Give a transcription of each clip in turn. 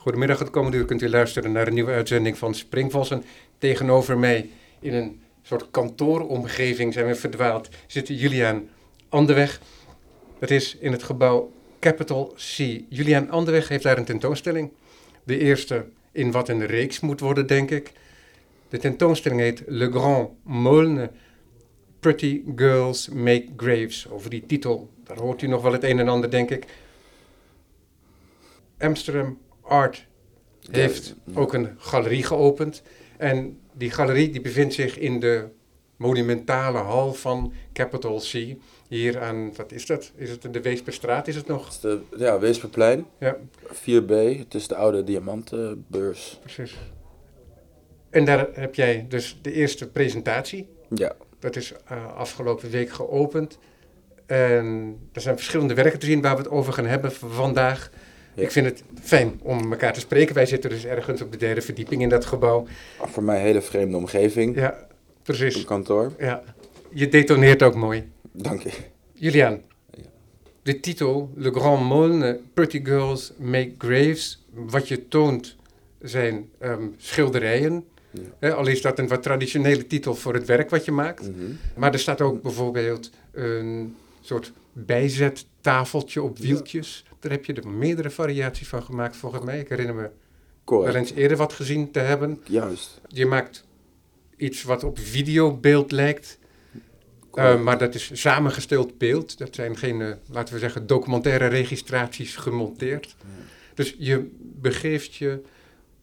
Goedemiddag, het komende uur kunt u luisteren naar een nieuwe uitzending van Springvossen. Tegenover mij in een soort kantooromgeving zijn we verdwaald zit Julian Anderweg. Dat is in het gebouw Capital C. Julian Anderweg heeft daar een tentoonstelling. De eerste in wat een reeks moet worden, denk ik. De tentoonstelling heet Le Grand Molne Pretty Girls Make Graves. Over die titel, daar hoort u nog wel het een en ander, denk ik. Amsterdam Art heeft ook een galerie geopend. En die galerie die bevindt zich in de monumentale hal van Capital C. Hier aan, wat is dat? Is het de Weesperstraat, is het nog? Het is de, ja, Weesperplein, Ja, 4B. Het is de oude diamantenbeurs. precies. En daar heb jij dus de eerste presentatie. Ja, Dat is eh, afgelopen week geopend. En er zijn verschillende werken te zien waar we het over gaan hebben vandaag. Ja. Ik vind het fijn om elkaar te spreken. Wij zitten dus ergens op de derde verdieping in dat gebouw. voor mij een hele vreemde omgeving. Ja, Een precies. kantoor. Ja. Je detoneert ook mooi. Dank je. Julian, Ja. de titel Le Grand Molne, Pretty Girls Make Graves. Wat je toont zijn ehm, schilderijen. Ja. Al is dat een wat traditionele titel voor het werk wat je maakt. Mhm. Maar er staat ook bijvoorbeeld een soort bijzettafeltje op wieltjes. Daar heb je er meerdere variaties van gemaakt volgens mij. Ik herinner me wel Correct. eens eerder wat gezien te hebben. Juist. Je maakt iets wat op videobeeld lijkt. Uh, maar dat is samengesteld beeld. Dat zijn geen, uh, laten we zeggen, documentaire registraties gemonteerd. Dus je begeeft je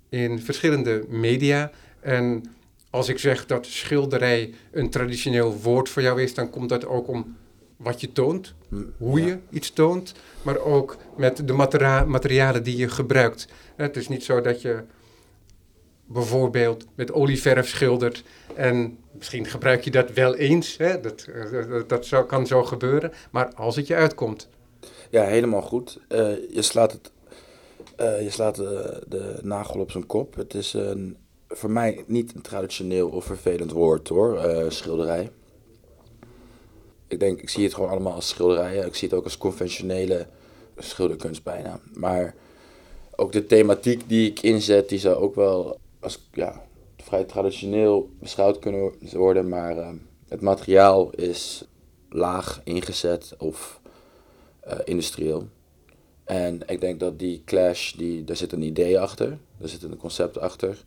in verschillende media. En als ik zeg dat schilderij een traditioneel woord voor jou is, dan komt dat ook om wat je toont, Hm, hoe ja. je iets toont, maar ook met de materialen die je gebruikt. Het is niet zo dat je bijvoorbeeld met olieverf schildert en misschien gebruik je dat wel eens, hè? Dat, eh, dat, dat zou, kan zo gebeuren, maar als het je uitkomt. Ja, helemaal goed. Eh, je slaat, het, eh, je slaat de, de nagel op zijn kop. Het is een, voor mij niet een traditioneel of vervelend woord hoor, schilderij. Ik denk, ik zie het gewoon allemaal als schilderijen. Ik zie het ook als conventionele schilderkunst bijna. Maar ook de thematiek die ik inzet, die zou ook wel als ja, vrij traditioneel beschouwd kunnen worden. Maar eh, het materiaal is laag ingezet of eh, industrieel. En ik denk dat die clash, die, daar zit een idee achter, daar zit een concept achter.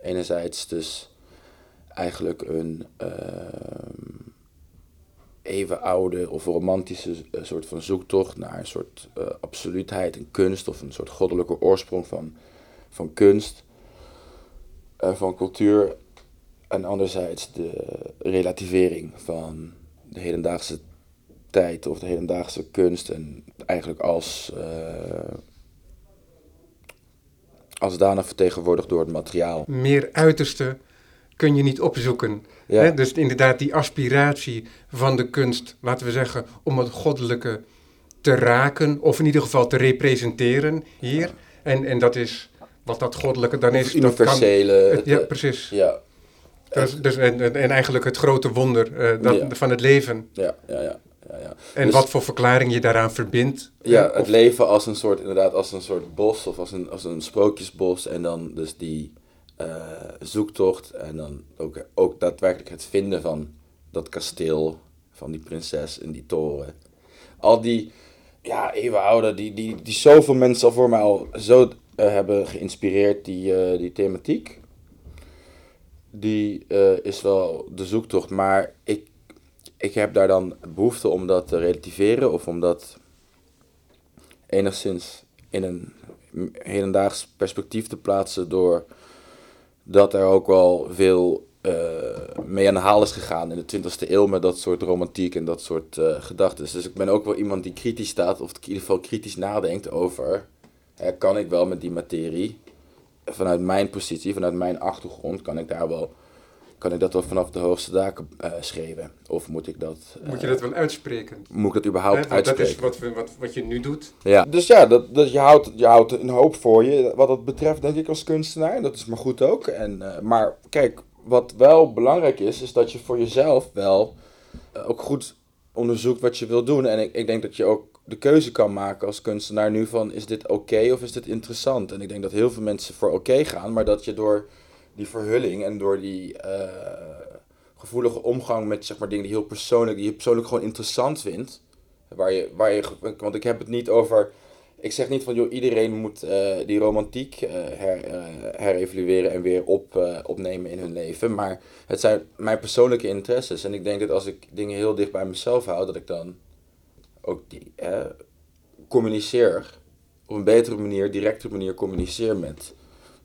Enerzijds dus eigenlijk een ehm, even oude of romantische eh, soort van zoektocht naar een soort eh, absoluutheid in kunst of een soort goddelijke oorsprong van, van kunst, eh, van cultuur. En anderzijds de relativering van de hedendaagse tijd of de hedendaagse kunst en eigenlijk als, eh als danig vertegenwoordigd door het materiaal. Meer uiterste kun je niet opzoeken. Ja. Hè? Dus inderdaad die aspiratie van de kunst, laten we zeggen, om het goddelijke te raken, of in ieder geval te representeren hier. En, en dat is wat dat goddelijke dan is. Of dat kan- universele. het- ja, het- precies. ja, Dus, dus, en, en en eigenlijk het grote wonder eh, dat, Ja. van het leven. ja, ja, ja. ja, ja. En Dus- wat voor verklaring je daaraan verbindt. Ja, Eh, het leven als een soort, inderdaad, als een soort bos of als een, als een sprookjesbos. En dan dus die eh, zoektocht en dan ook, ook daadwerkelijk het vinden van dat kasteel, van die prinses in die toren. Al die, ja, eeuwenoude, die, die, die zoveel mensen al voor mij al zo eh, hebben geïnspireerd, die, eh, die thematiek. Die eh, is wel de zoektocht, maar ik, ik heb daar dan behoefte om dat te relativeren of om dat enigszins in een hedendaags perspectief te plaatsen door dat er ook wel veel eh, mee aan de haal is gegaan in de 20e eeuw met dat soort romantiek en dat soort eh gedachten. Dus ik ben ook wel iemand die kritisch staat, of in ieder geval kritisch nadenkt over, hè, kan ik wel met die materie, vanuit mijn positie, vanuit mijn achtergrond, kan ik daar wel, kan ik dat wel vanaf de hoogste daken eh, schreeuwen? Of moet ik dat, eh, Moet je dat wel uitspreken? moet ik dat überhaupt want dat uitspreken? is wat, wat, wat je nu doet. Ja. Dus ja, dat, dat, je, houdt, je houdt een hoop voor je, wat dat betreft, denk ik, als kunstenaar. En dat is maar goed ook. En, eh, maar kijk, wat wel belangrijk is, is dat je voor jezelf wel eh, ook goed onderzoekt wat je wil doen. En ik, ik denk dat je ook de keuze kan maken als kunstenaar nu van is dit oké of is dit interessant? En ik denk dat heel veel mensen voor oké gaan, maar dat je door die verhulling en door die eh, gevoelige omgang met zeg maar, dingen die heel persoonlijk, die je persoonlijk gewoon interessant vindt, waar je, waar je, want ik heb het niet over, ik zeg niet van joh, iedereen moet eh, die romantiek uh, her, herevalueren en weer op, opnemen in hun leven, maar het zijn mijn persoonlijke interesses en ik denk dat als ik dingen heel dicht bij mezelf hou, dat ik dan ook die, communiceer op een betere manier, directere manier communiceer met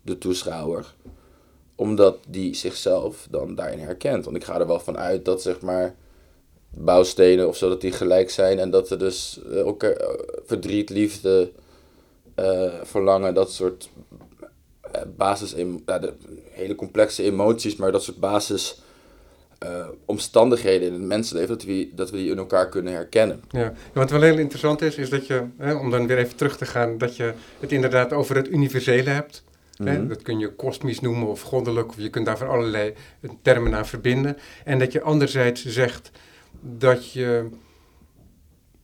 de toeschouwer. Omdat die zichzelf dan daarin herkent. Want ik ga er wel van uit dat zeg maar bouwstenen of zo, dat die gelijk zijn. En dat er dus ook uh, verdriet, liefde, uh, verlangen, dat soort basis, ja, de hele complexe emoties, maar dat soort basis omstandigheden in het mensenleven, dat we, dat we die in elkaar kunnen herkennen. Ja, wat wel heel interessant is, is dat je, hè, om dan weer even terug te gaan, dat je het inderdaad over het universele hebt. Mm -hmm. Dat kun je kosmisch noemen of goddelijk, of je kunt daar van allerlei termen aan verbinden. En dat je anderzijds zegt dat je,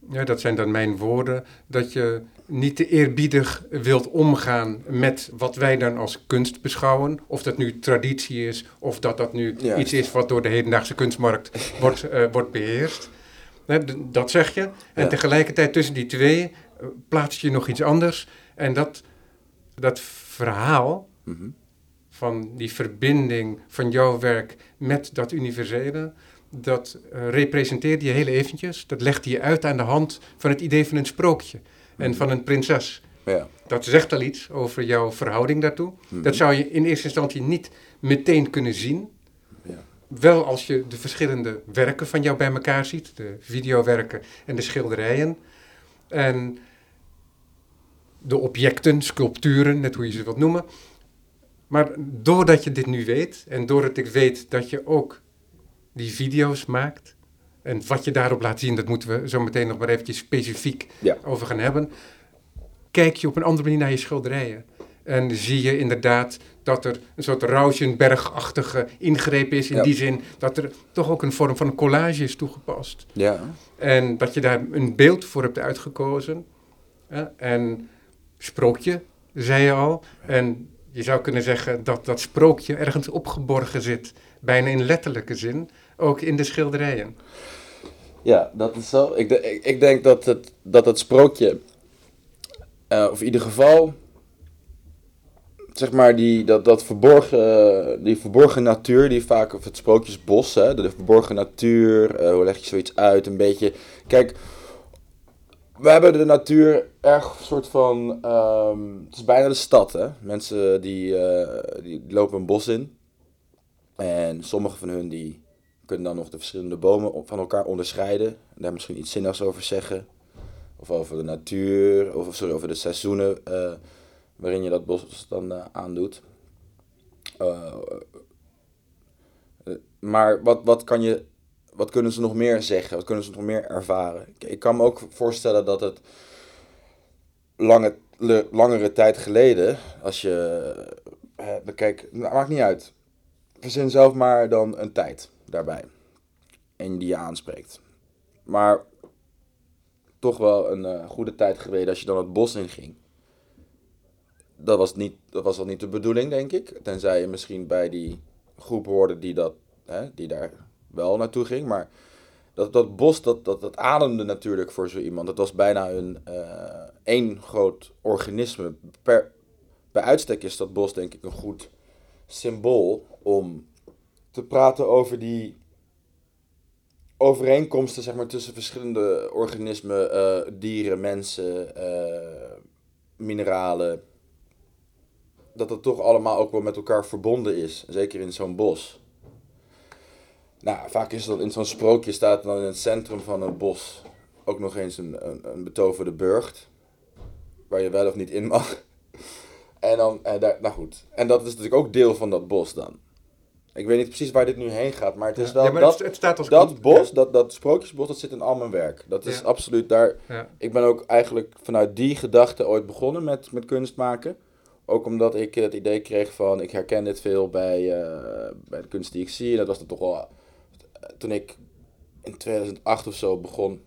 ja, dat zijn dan mijn woorden, dat je niet te eerbiedig wilt omgaan met wat wij dan als kunst beschouwen. Of dat nu traditie is, of dat dat nu ja. iets is wat door de hedendaagse kunstmarkt wordt, uh, wordt beheerst. dat zeg je. En ja. tegelijkertijd tussen die twee uh, plaats je nog iets anders. En dat, dat verhaal mm -hmm. van die verbinding van jouw werk met dat universele, dat uh, representeerde je heel eventjes. Dat legde je uit aan de hand van het idee van een sprookje en van een prinses. Ja. Dat zegt al iets over jouw verhouding daartoe. Mm. Dat zou je in eerste instantie niet meteen kunnen zien. Ja. Wel als je de verschillende werken van jou bij elkaar ziet, de videowerken en de schilderijen. En de objecten, sculpturen, net hoe je ze wilt noemen. Maar doordat je dit nu weet en doordat ik weet dat je ook die video's maakt, en wat je daarop laat zien, dat moeten we zo meteen nog maar eventjes specifiek ja. over gaan hebben. Kijk je op een andere manier naar je schilderijen. En zie je inderdaad dat er een soort Rauschenberg-achtige ingreep is. In Ja. die zin dat er toch ook een vorm van collage is toegepast. Ja. En dat je daar een beeld voor hebt uitgekozen. En sprookje, zei je al. En je zou kunnen zeggen dat dat sprookje ergens opgeborgen zit. Bijna in letterlijke zin. Ook in de schilderijen. Ja, dat is zo. Ik, ik denk dat het, dat het sprookje, eh, of in ieder geval, zeg maar, die, dat, dat verborgen, die verborgen natuur, die vaak, of het sprookjesbos, hè, de verborgen natuur, eh, hoe leg je zoiets uit, een beetje. Kijk, we hebben de natuur erg soort van, ehm, het is bijna de stad, hè. Mensen die, eh, die lopen een bos in. En sommige van hun die kunnen dan nog de verschillende bomen van elkaar onderscheiden. En daar misschien iets zinnigs over zeggen. Of over de natuur, of sorry, over de seizoenen eh, waarin je dat bos dan eh, aandoet. Maar wat, wat, kan je, wat kunnen ze nog meer zeggen? Wat kunnen ze nog meer ervaren? Ik, kan me ook voorstellen dat het lange, langere tijd geleden, als je bekijk, nou, maakt niet uit. Verzin zelf maar dan een tijd daarbij. En die je aanspreekt. Maar toch wel een eh, goede tijd geleden als je dan het bos in ging. Dat was, niet, dat was al niet de bedoeling, denk ik. Tenzij je misschien bij die groep hoorde die, dat, hè, die daar wel naartoe ging. Maar dat, dat bos, dat, dat, dat ademde natuurlijk voor zo iemand. Het was bijna een eh, één groot organisme. Per, bij uitstek is dat bos denk ik een goed symbool om te praten over die overeenkomsten zeg maar, tussen verschillende organismen, eh, dieren, mensen, eh, mineralen. Dat het toch allemaal ook wel met elkaar verbonden is, zeker in zo'n bos. Nou, vaak is het dan in zo'n sprookje staat dan in het centrum van het bos ook nog eens een, een, een betoverde burcht, waar je wel of niet in mag. En dan, en daar, nou goed. En dat is natuurlijk ook deel van dat bos dan. Ik weet niet precies waar dit nu heen gaat, maar het is wel ja, dat, het, het staat als dat bos, dat, dat sprookjesbos, dat zit in al mijn werk. Dat is Ja. absoluut daar. Ik ben ook eigenlijk vanuit die gedachte ooit begonnen met, met kunst maken. Ook omdat ik het idee kreeg van, ik herken dit veel bij, eh, bij de kunst die ik zie. En dat was dan toch wel, toen ik in 2008 of zo begon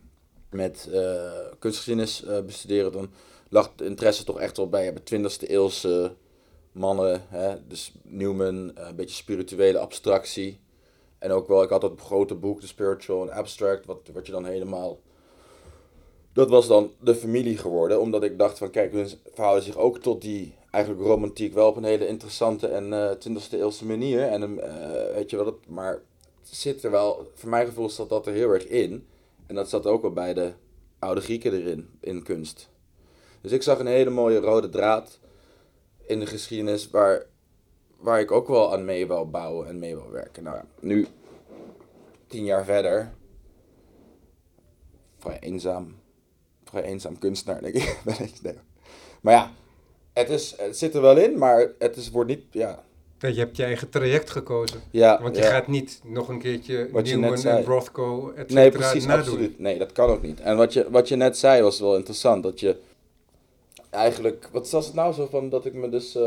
met uh, kunstgeschiedenis uh, bestuderen, dan lag de interesse toch echt wel bij 20e eeuwse mannen. Hè? Dus Newman, een beetje spirituele abstractie. En ook wel, ik had dat grote boek, The Spiritual and Abstract, wat, wat je dan helemaal... Dat was dan de familie geworden, omdat ik dacht van, kijk, hun verhouden zich ook tot die eigenlijk romantiek wel op een hele interessante en uh, 20e eeuwse manier. En weet je het, maar zit er wel, voor mijn gevoel zat dat er heel erg in. En dat zat ook wel bij de oude Grieken erin, in kunst. Dus ik zag een hele mooie rode draad in de geschiedenis waar, waar ik ook wel aan mee wil bouwen en mee wil werken. Nou ja, nu, tien jaar verder, vrij eenzaam, vrij eenzaam kunstenaar, denk ik. Maar ja, het, is, het zit er wel in, maar het is, wordt niet, ja... Je hebt je eigen traject gekozen. Ja, Want je ja. gaat niet nog een keertje Wat Newman en Rothko, et Nee, cetera, precies, nadoen. absoluut. Nee, dat kan ook niet. En wat je, wat je net zei was wel interessant. Dat je eigenlijk, wat was het nou zo van dat ik me dus eh,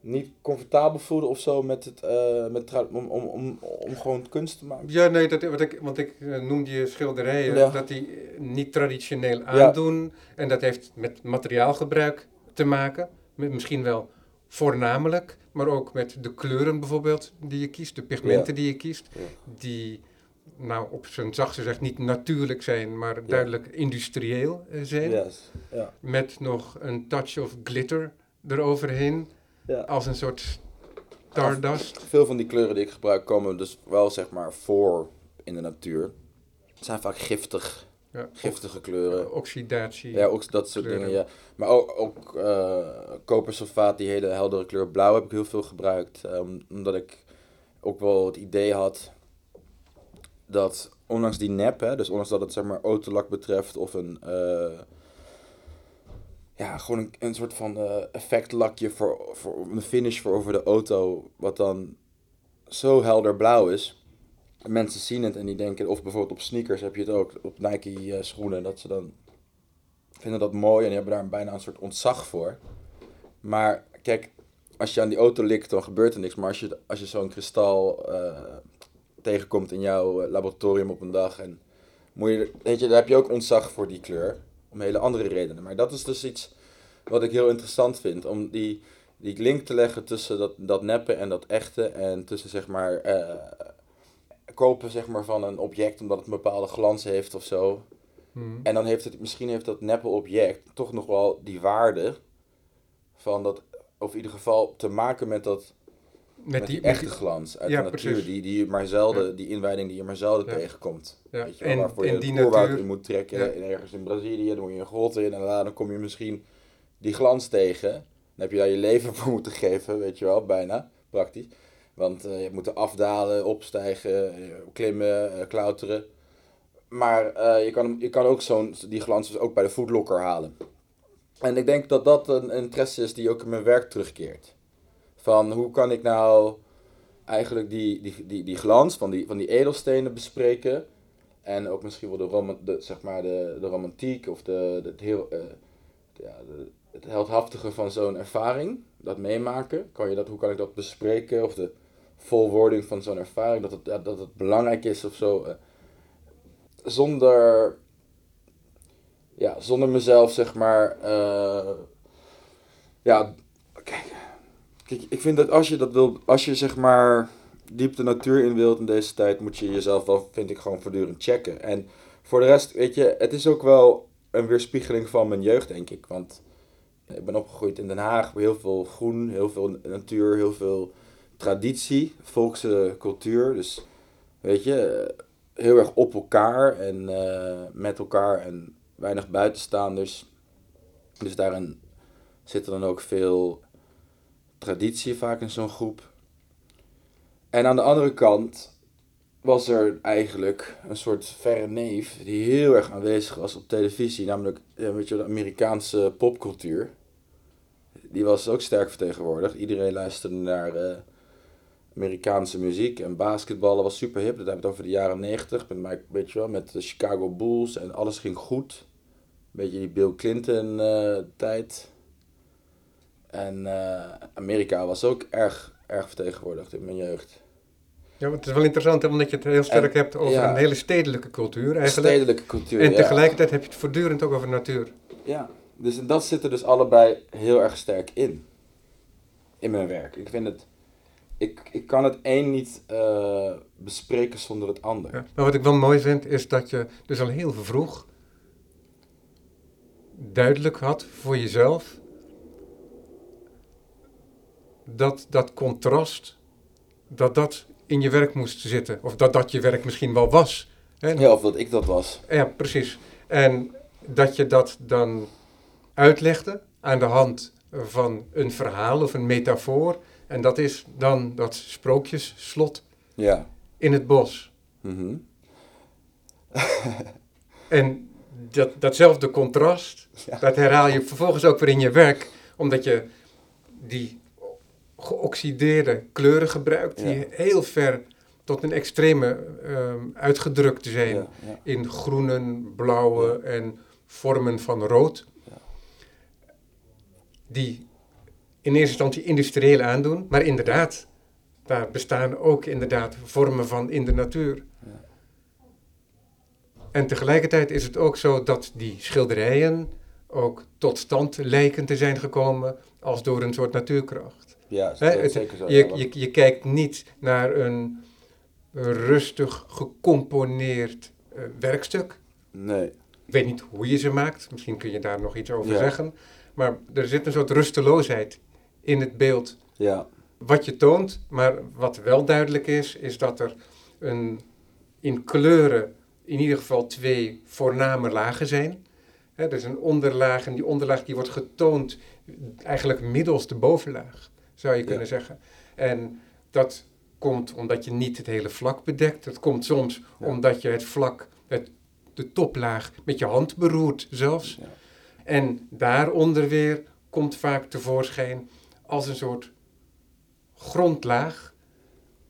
niet comfortabel voelde of zo met het, eh, met om, om, om, om gewoon kunst te maken? Ja, nee, dat, wat ik, want ik eh, noemde je schilderijen, Ja. dat die niet traditioneel aandoen. En dat heeft met materiaalgebruik te maken. Met misschien wel voornamelijk, maar ook met de kleuren bijvoorbeeld die je kiest, de pigmenten die je kiest. Ja. Die, nou op zijn zachtst gezegd, niet natuurlijk zijn, maar duidelijk industrieel eh, zijn. Yes. Met nog een touch of glitter eroverheen, Ja. als een soort stardust. Veel van die kleuren die ik gebruik komen dus wel zeg maar voor in de natuur. Het zijn vaak giftig, Ja, giftige kleuren. oxidatie. Ja, ook dat soort kleuren. dingen, ja. Maar ook, ook eh, kopersulfaat, die hele heldere kleur blauw, heb ik heel veel gebruikt. eh, om- omdat ik ook wel het idee had dat, ondanks die nep, hè, dus ondanks dat het zeg maar autolak betreft of een... eh, ja, gewoon een, een soort van eh, effectlakje voor, voor een finish voor over de auto, wat dan zo helder blauw is. Mensen zien het en die denken, of bijvoorbeeld op sneakers heb je het ook, op Nike eh, schoenen, dat ze dan vinden dat mooi en die hebben daar bijna een soort ontzag voor. Maar kijk, als je aan die auto likt, dan gebeurt er niks. Maar als je, als je zo'n kristal eh, tegenkomt in jouw eh, laboratorium op een dag, en moet je, weet je, daar heb je ook ontzag voor die kleur. Om hele andere redenen. Maar dat is dus iets wat ik heel interessant vind. Om die, die link te leggen tussen dat, dat neppe en dat echte. En tussen zeg maar kopen zeg maar, van een object omdat het een bepaalde glans heeft of zo. Hmm. En dan heeft het, misschien heeft dat neppe object toch nog wel die waarde van dat, of in ieder geval te maken met dat, met, die, echte glans uit Ja, de natuur, precies. die, die je maar zelden, die inwijding die je maar zelden Ja. tegenkomt. Ja, Weet je wel, en- waarvoor en je die het natuur- in moet trekken, en ergens in Brazilië, dan moet je een grot in en daarna dan kom je misschien die glans tegen. Dan heb je daar je leven voor moeten geven, weet je wel, bijna, praktisch. Want eh, je moeten afdalen, opstijgen, eh, klimmen, eh, klauteren. Maar je, kan, je kan ook zo'n, die glans dus ook bij de foodlocker halen. En ik denk dat dat een interesse is die ook in mijn werk terugkeert. Van hoe kan ik nou eigenlijk die, die, die, die glans van die, van die edelstenen bespreken. En ook misschien wel de, de, zeg maar de, de romantiek of de, het heel, ja, het heldhaftige van zo'n ervaring. Dat meemaken. Kan je dat, hoe kan ik dat bespreken? Of de volwording van zo'n ervaring. Dat het, ja, dat het belangrijk is of zo. eh, zonder, ja, zonder mezelf zeg maar. eh, ja, kijk, kijk, ik vind dat als je dat wil, als je zeg maar diep de natuur in wilt in deze tijd, moet je jezelf wel, vind ik, gewoon voortdurend checken. En voor de rest, weet je, het is ook wel een weerspiegeling van mijn jeugd, denk ik. Want ik ben opgegroeid in Den Haag, heel veel groen, heel veel natuur, heel veel traditie, volkse cultuur. Dus, weet je, eh, heel erg op elkaar en eh, met elkaar en weinig buitenstaanders. Dus daarin zit er dan ook veel traditie vaak in zo'n groep. En aan de andere kant was er eigenlijk een soort verre neef die heel erg aanwezig was op televisie, namelijk ja, weet je, de Amerikaanse popcultuur. Die was ook sterk vertegenwoordigd. Iedereen luisterde naar eh, Amerikaanse muziek en basketballen was super hip. Dat hebben we het over de jaren 90, met, Mike- weet je wel, met de Chicago Bulls en alles ging goed. Een beetje die Bill Clinton eh, tijd. En eh, Amerika was ook erg, erg vertegenwoordigd in mijn jeugd. Ja, want het is wel interessant hè, omdat je het heel sterk hebt over ja. een hele stedelijke cultuur eigenlijk. Stedelijke cultuur. en ja. tegelijkertijd heb je het voortdurend ook over natuur. Ja, dus en dat zit er dus allebei heel erg sterk in. In mijn werk. Ik vind het... Ik, ik kan het een niet eh, bespreken zonder het ander. Ja. Maar wat ik wel mooi vind, is dat je dus al heel vroeg duidelijk had voor jezelf dat dat contrast, dat dat in je werk moest zitten. Of dat dat je werk misschien wel was. Hè? Ja, of dat ik dat was. Ja, precies. En dat je dat dan uitlegde aan de hand van een verhaal of een metafoor. En dat is dan dat sprookjesslot Ja. in het bos. Mhm. En dat, datzelfde contrast, Ja. dat herhaal je vervolgens ook weer in je werk, omdat je die geoxideerde kleuren gebruikt, die Ja. heel ver tot een extreme ehm, uitgedrukt zijn Ja, in groenen, blauwe en vormen van rood. Die in eerste instantie industrieel aandoen, maar inderdaad, daar bestaan ook inderdaad vormen van in de natuur. Ja. En tegelijkertijd is het ook zo dat die schilderijen ook tot stand lijken te zijn gekomen als door een soort natuurkracht. Ja, het- zeker zo. je, je, je kijkt niet naar een rustig gecomponeerd eh, werkstuk. Nee. Ik weet niet hoe je ze maakt, misschien kun je daar nog iets over Ja. zeggen. Maar er zit een soort rusteloosheid in het beeld Ja. wat je toont. Maar wat wel duidelijk is, is dat er een, in kleuren in ieder geval twee voorname lagen zijn. Hè, er is een onderlaag en die onderlaag die wordt getoond eigenlijk middels de bovenlaag, zou je Ja. kunnen zeggen. En dat komt omdat je niet het hele vlak bedekt. Dat komt soms Ja. omdat je het vlak, het, de toplaag, met je hand beroert zelfs. Ja. En daaronder weer komt vaak tevoorschijn als een soort grondlaag.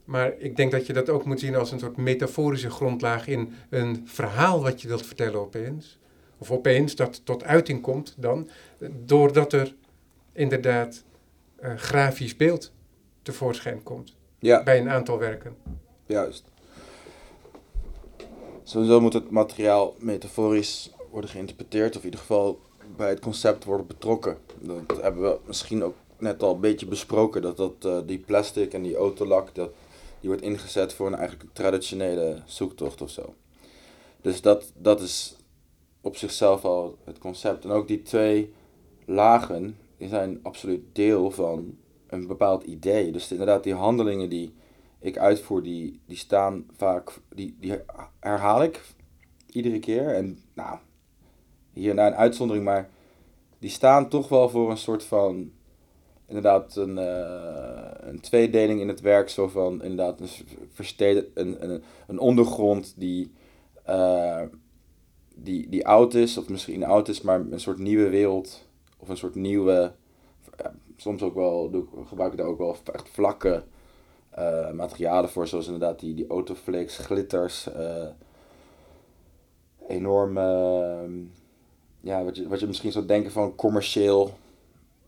Maar ik denk dat je dat ook moet zien als een soort metaforische grondlaag in een verhaal wat je wilt vertellen opeens. Of opeens dat tot uiting komt dan, doordat er inderdaad eh, grafisch beeld tevoorschijn komt Ja, bij een aantal werken. juist. Sowieso moet het materiaal metaforisch worden geïnterpreteerd, of in ieder geval bij het concept worden betrokken. Dat hebben we misschien ook net al een beetje besproken, dat, dat eh, die plastic en die autolak, dat, die wordt ingezet voor een eigenlijk traditionele zoektocht of zo. Dus dat, dat is op zichzelf al het concept. En ook die twee lagen, die zijn absoluut deel van een bepaald idee. Dus inderdaad, die handelingen die ik uitvoer, die, die staan vaak, die, die herhaal ik iedere keer. En nou, hier naar een uitzondering, maar die staan toch wel voor een soort van, inderdaad, een, eh, een tweedeling in het werk. Zo van, inderdaad, een, versteden, een, een, een ondergrond die, eh, die, die oud is, of misschien oud is, maar een soort nieuwe wereld, of een soort nieuwe, ja, soms ook wel, doe ik- gebruik ik daar ook wel echt vlakke eh, materialen voor, zoals inderdaad die, die autoflakes, glitters, eh enorm, eh, ja, wat je, wat je misschien zou denken van commercieel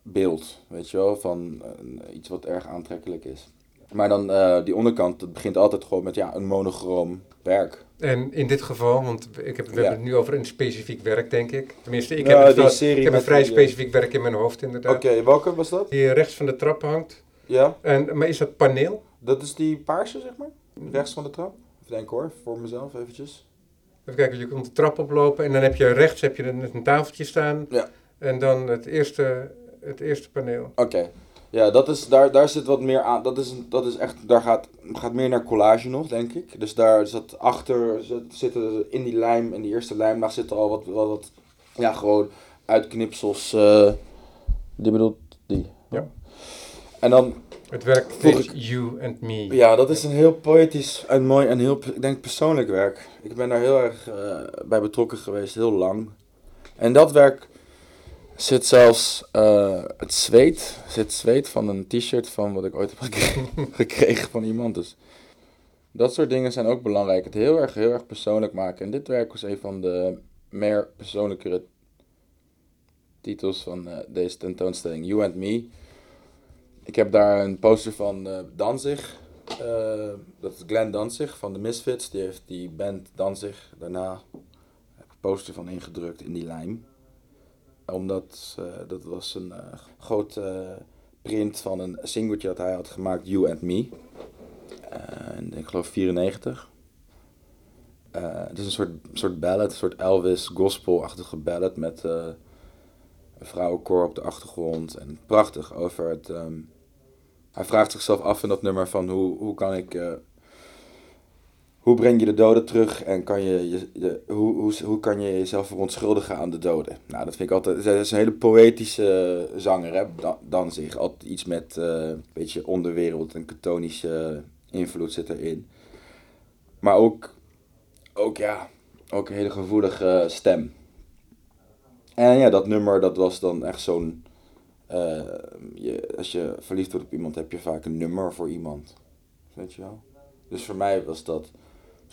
beeld, weet je wel, van eh, iets wat erg aantrekkelijk is. Maar dan eh, die onderkant, dat begint altijd gewoon met ja, een monochroom werk. En in dit geval, want ik heb, we Ja. hebben het nu over een specifiek werk, denk ik. Tenminste, ik Nou, heb, die wel- serie ik heb een vrij die, specifiek werk in mijn hoofd, inderdaad. Oké, welke was dat? Die rechts van de trap hangt. Ja, En, maar is dat paneel? dat is die paarse, zeg maar? Rechts van de trap? Even denken hoor, voor mezelf eventjes. Even kijken, je komt de trap oplopen en dan heb je rechts heb je een, een tafeltje staan. Ja. En dan het eerste, het eerste paneel. Oké. Ja, dat is, daar, daar zit wat meer aan. Dat is, dat is echt, daar gaat, gaat meer naar collage nog, denk ik. Dus daar zat achter, zit- zitten in die lijm, in die eerste lijmlaag zitten al wat, wat, wat ja, gewoon uitknipsels. eh die bedoelt die. Ja. En dan, Het werk is You and Me. ja, dat is een heel poëtisch en mooi en heel, ik denk, persoonlijk werk. Ik ben daar heel erg eh, bij betrokken geweest, heel lang. En dat werk zit zelfs eh, het zweet, zit zweet van een t-shirt van wat ik ooit heb gekregen, gekregen van iemand. Dus dat soort dingen zijn ook belangrijk. Het heel erg, heel erg persoonlijk maken. En dit werk was een van de meer persoonlijkere titels van eh, deze tentoonstelling, You and Me. Ik heb daar een poster van eh, Danzig Uh, dat is Glenn Danzig van de Misfits. Die heeft die band Danzig daarna heb ik poster van ingedrukt in die lijm. Omdat uh, dat was een uh, groot print van een singeltje dat hij had gemaakt, You and Me. ik geloof 94. het is een soort, soort ballad, een soort Elvis gospel-achtige ballad met een vrouwenkoor op de achtergrond. En prachtig over het... Um, hij vraagt zichzelf af in dat nummer van hoe, hoe kan ik... hoe breng je de doden terug en kan je, je hoe, hoe, hoe kan je jezelf verontschuldigen aan de doden? Nou, dat vind ik altijd... Hij is een hele poëtische zanger, hè? Dan, zich. Altijd iets met uh, een beetje onderwereld en katonische invloed zit erin. Maar ook, ook, ja, ook een hele gevoelige stem. En ja, dat nummer, dat was dan echt zo'n uh, je, als je verliefd wordt op iemand, heb je vaak een nummer voor iemand. Weet je wel? Dus voor mij was dat,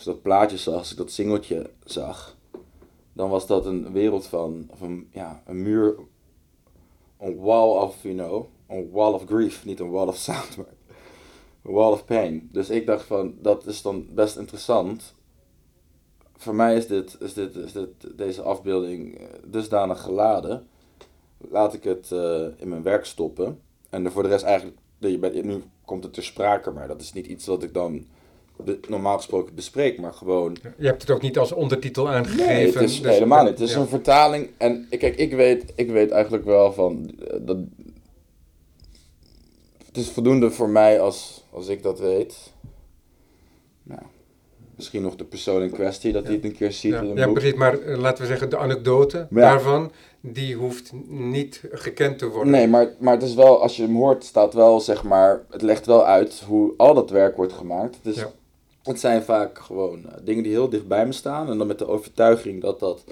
als ik dat plaatje zag, als ik dat singeltje zag, dan was dat een wereld van, of een, ja, een muur, een wall of, you know, een wall of grief, niet een wall of sound, maar een wall of pain. Dus ik dacht van, dat is dan best interessant. Voor mij is, dit, is, dit, is dit, deze afbeelding eh, dusdanig geladen laat ik het uh, in mijn werk stoppen. En voor de rest eigenlijk, nu komt het ter sprake, maar dat is niet iets wat ik dan normaal gesproken bespreek, maar gewoon... Je hebt het ook niet als ondertitel aangegeven. Nee, het is dus, helemaal niet. Het is een vertaling en kijk, ik weet, ik weet eigenlijk wel van... Eh, dat, het is voldoende voor mij als, als ik dat weet. Nou, misschien nog de persoon in kwestie, dat hij het een keer ziet ja. in een ja, boek. precies, maar uh, laten we zeggen, de anekdote daarvan, die hoeft niet gekend te worden. Nee, maar, maar het is wel, als je hem hoort, staat wel, zeg maar, het legt wel uit hoe al dat werk wordt gemaakt. Ja. Het zijn vaak gewoon uh, dingen die heel dicht bij me staan en dan met de overtuiging dat dat,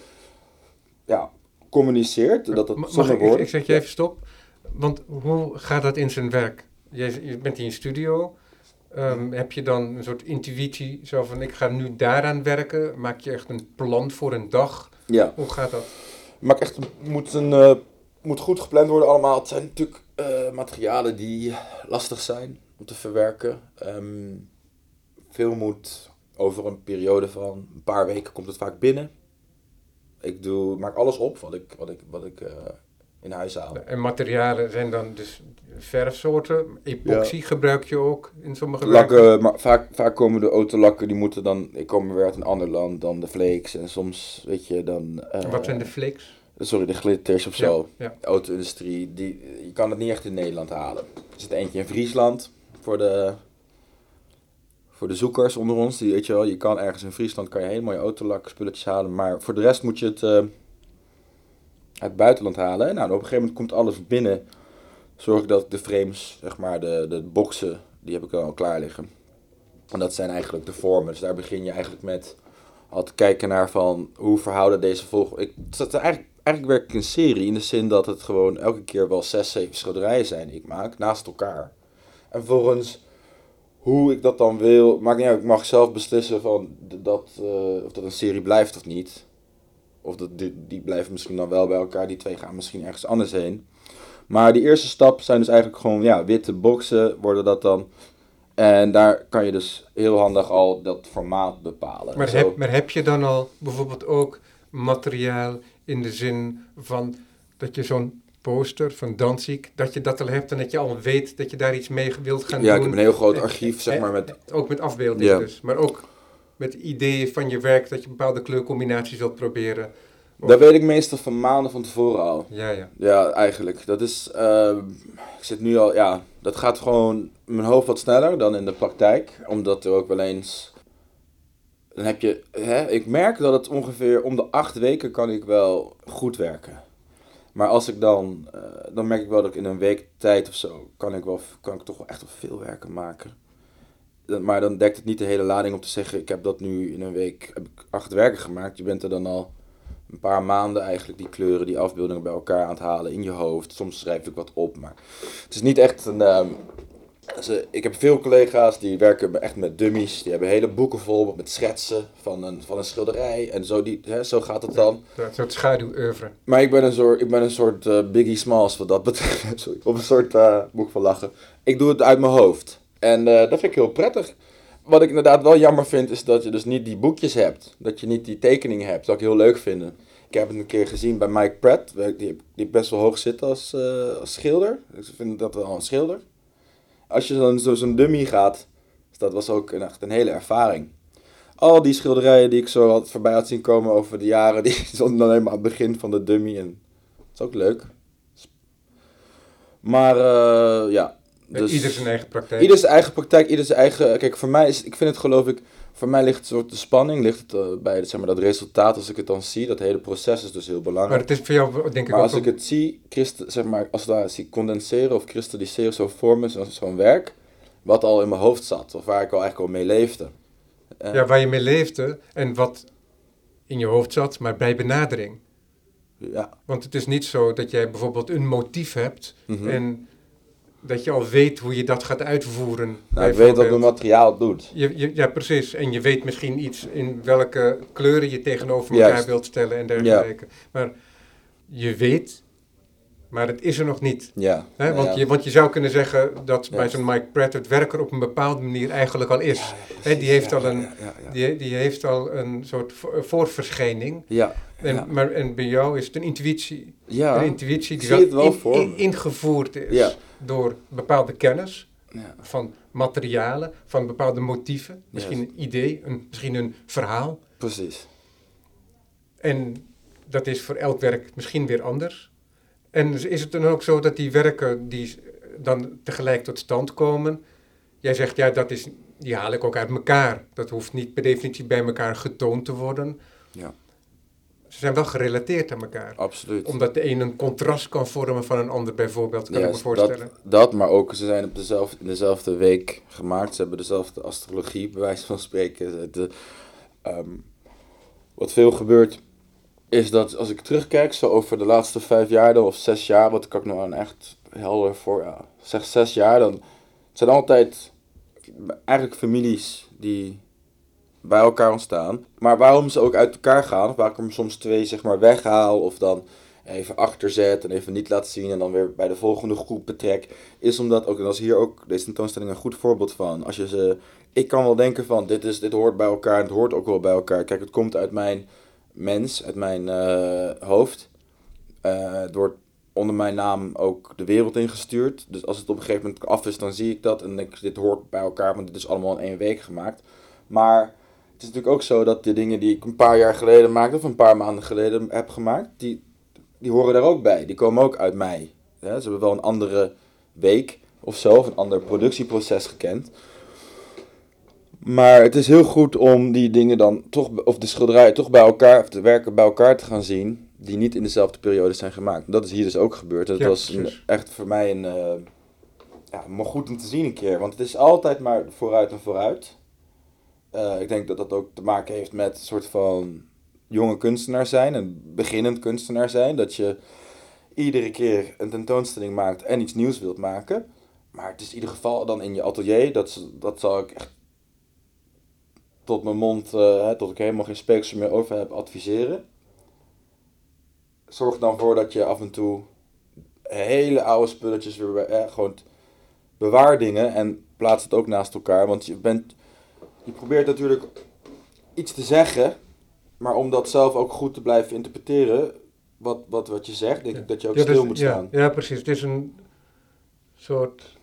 ja, communiceert, dat dat Mag ik, woorden... Ik zeg je even stop, want hoe gaat dat in zijn werk? Je, je bent in je studio... Um, heb je dan een soort intuïtie, zo van ik ga nu daaraan werken? Maak je echt een plan voor een dag? Ja. Hoe gaat dat? Maak echt, moet, een, uh, moet goed gepland worden allemaal. Het zijn natuurlijk uh, materialen die lastig zijn om te verwerken. Um, veel moet over een periode van een paar weken komt het vaak binnen. Ik doe, maak alles op wat ik, wat ik, wat ik uh, in huis haal. En materialen zijn dan dus verfsoorten. Epoxy ja. gebruik je ook in sommige lakken. Maar vaak, vaak komen de autolakken, die moeten dan... Ik kom weer uit een ander land dan de flakes. En soms, weet je, dan... Uh, Wat zijn de flakes? Sorry, de glitters of zo. Ja, ja. De auto-industrie, die, je kan het niet echt in Nederland halen. Er zit eentje in Friesland voor de... Voor de zoekers onder ons, die weet je wel, je kan ergens in Friesland kan je hele mooie autolak spulletjes halen, maar voor de rest moet je het uh, uit het buitenland halen. Nou, op een gegeven moment komt alles binnen zorg ik dat de frames, zeg maar, de, de boxen, die heb ik al klaar liggen. En dat zijn eigenlijk de vormen. Dus daar begin je eigenlijk met al te kijken naar van hoe verhouden deze volgende. Ik, is eigenlijk, eigenlijk werk ik een serie in de zin dat het gewoon elke keer wel zes, zeven schilderijen zijn die ik maak naast elkaar. En volgens hoe ik dat dan wil, maakt niet uit. Ik mag zelf beslissen van dat, uh, of dat een serie blijft of niet. Of dat, die, die blijven misschien dan wel bij elkaar, die twee gaan misschien ergens anders heen. Maar die eerste stap zijn dus eigenlijk gewoon ja, witte boxen worden dat dan. En daar kan je dus heel handig al dat formaat bepalen. Maar, heb, maar heb je dan al bijvoorbeeld ook materiaal in de zin van dat je zo'n poster van Danzig, dat je dat al hebt en dat je al weet dat je daar iets mee wilt gaan ja, doen? Ja, ik heb een heel groot archief, zeg maar. Met... Ook met afbeeldingen dus, maar ook met ideeën van je werk dat je bepaalde kleurcombinaties wilt proberen. Dat weet ik meestal van maanden van tevoren al. Ja, ja. Ja, eigenlijk. Dat is, uh, ik zit nu al, ja, dat gaat gewoon mijn hoofd wat sneller dan in de praktijk. Omdat er ook wel eens, dan heb je, hè, ik merk dat het ongeveer om de acht weken kan ik wel goed werken. Maar als ik dan, uh, dan merk ik wel dat ik in een week tijd of zo, kan ik, wel, kan ik toch wel echt wel veel werken maken. Maar dan dekt het niet de hele lading om te zeggen, ik heb dat nu in een week, heb ik acht werken gemaakt. Je bent er dan al een paar maanden eigenlijk die kleuren, die afbeeldingen bij elkaar aan het halen in je hoofd. Soms schrijf ik wat op, maar het is niet echt een... Um, ik heb veel collega's die werken echt met dummies. Die hebben hele boeken vol met schetsen van een, van een schilderij. En zo, die, hè, zo gaat het dan. Ja, een soort schaduwoeuvre. Maar ik ben een soort, ik ben een soort uh, Biggie Smalls wat dat betreft. Sorry, op een soort uh, boek van lachen. Ik doe het uit mijn hoofd. En eh, dat vind ik heel prettig. Wat ik inderdaad wel jammer vind, is dat je dus niet die boekjes hebt. Dat je niet die tekeningen hebt. Dat zou ik heel leuk vinden. Ik heb het een keer gezien bij Mike Pratt, die, die best wel hoog zit als, als schilder. Ik vind dat wel een schilder. Als je dan zo zo'n dummy gaat, dat was ook een, echt een hele ervaring. Al die schilderijen die ik zo had voorbij had zien komen over de jaren, die stonden dan helemaal aan het begin van de dummy. En dat is ook leuk. Maar uh, ja. Dus ieder zijn eigen praktijk. Ieder zijn eigen praktijk, ieder zijn eigen. Kijk, voor mij is, ik vind het geloof ik, voor mij ligt het soort de spanning, ligt het uh, bij zeg maar, dat resultaat als ik het dan zie. Dat hele proces is dus heel belangrijk. Maar het is voor jou, denk ik maar als ik het zie, zeg maar, als daar zie condenseren of kristalliseren, zo vormen, zo'n zo werk, wat al in mijn hoofd zat, of waar ik al eigenlijk al mee leefde. Uh, ja, waar je mee leefde en wat in je hoofd zat, maar bij benadering. Ja. Want het is niet zo dat jij bijvoorbeeld een motief hebt mm en dat je al weet hoe je dat gaat uitvoeren. Nou, ik weet wat mijn materiaal doet. Je, je, ja, precies. En je weet misschien iets in welke kleuren je tegenover elkaar wilt stellen en dergelijke. Ja. Maar je weet, maar het is er nog niet. Ja. Hè? Want, Je, want je zou kunnen zeggen dat bij zo'n Mike Pratt het werker op een bepaalde manier eigenlijk al is. Die, heeft al een, Die, die heeft al een soort voorverschijning. Ja. En, maar, en bij jou is het een intuïtie. Ja. Een intuïtie die wel, in, in, ingevoerd is door bepaalde kennis. Van materialen, van bepaalde motieven. Misschien een idee, een, misschien een verhaal. Precies. En dat is voor elk werk misschien weer anders. En is het dan ook zo dat die werken die dan tegelijk tot stand komen, jij zegt ja, dat is, die haal ik ook uit elkaar. Dat hoeft niet per definitie bij elkaar getoond te worden. Ja. Ze zijn wel gerelateerd aan elkaar. Absoluut. Omdat de een een contrast kan vormen van een ander bijvoorbeeld, kan ik me voorstellen. Dat, dat, maar ook ze zijn op dezelfde, in dezelfde week gemaakt. Ze hebben dezelfde astrologie, bij wijze van spreken. De, ehm, wat veel gebeurt is dat als ik terugkijk, zo over de laatste vijf jaar of zes jaar, wat kan ik nou echt helder voor, ja, zeg zes jaar, dan het zijn altijd eigenlijk families die bij elkaar ontstaan. Maar waarom ze ook uit elkaar gaan, waar ik er soms twee zeg maar weghaal of dan even achterzet en even niet laat zien en dan weer bij de volgende groep betrek, is omdat ook, en dat is hier ook deze tentoonstelling een goed voorbeeld van. Als je ze, ik kan wel denken van dit, is, dit hoort bij elkaar en het hoort ook wel bij elkaar. Kijk, het komt uit mijn mens, uit mijn uh, hoofd. Uh, wordt onder mijn naam ook de wereld ingestuurd. Dus als het op een gegeven moment af is, dan zie ik dat en dit hoort bij elkaar, want dit is allemaal in één week gemaakt. Maar het is natuurlijk ook zo dat de dingen die ik een paar jaar geleden maakte, of een paar maanden geleden heb gemaakt, die, die horen daar ook bij. Die komen ook uit mij. Ja, ze hebben wel een andere week of zo, of een ander productieproces gekend. Maar het is heel goed om die dingen dan toch, of de schilderijen toch bij elkaar, of de werken bij elkaar te gaan zien, die niet in dezelfde periode zijn gemaakt. Dat is hier dus ook gebeurd. Dat was een, echt voor mij een, uh, ja, maar goed om te zien een keer. Want het is altijd maar vooruit en vooruit. Uh, ik denk dat dat ook te maken heeft met een soort van jonge kunstenaar zijn, een beginnend kunstenaar zijn. Dat je iedere keer een tentoonstelling maakt en iets nieuws wilt maken. Maar het is in ieder geval dan in je atelier, dat, dat zal ik echt tot mijn mond, uh, tot ik helemaal geen speeksel meer over heb, adviseren. Zorg dan voor dat je af en toe hele oude spulletjes weer eh, gewoon bewaar dingen en plaats het ook naast elkaar. Want je, bent, je probeert natuurlijk iets te zeggen, maar om dat zelf ook goed te blijven interpreteren, wat, wat, wat je zegt, denk ik dat je ook stil dus, moet staan. Ja, precies. Het is een soort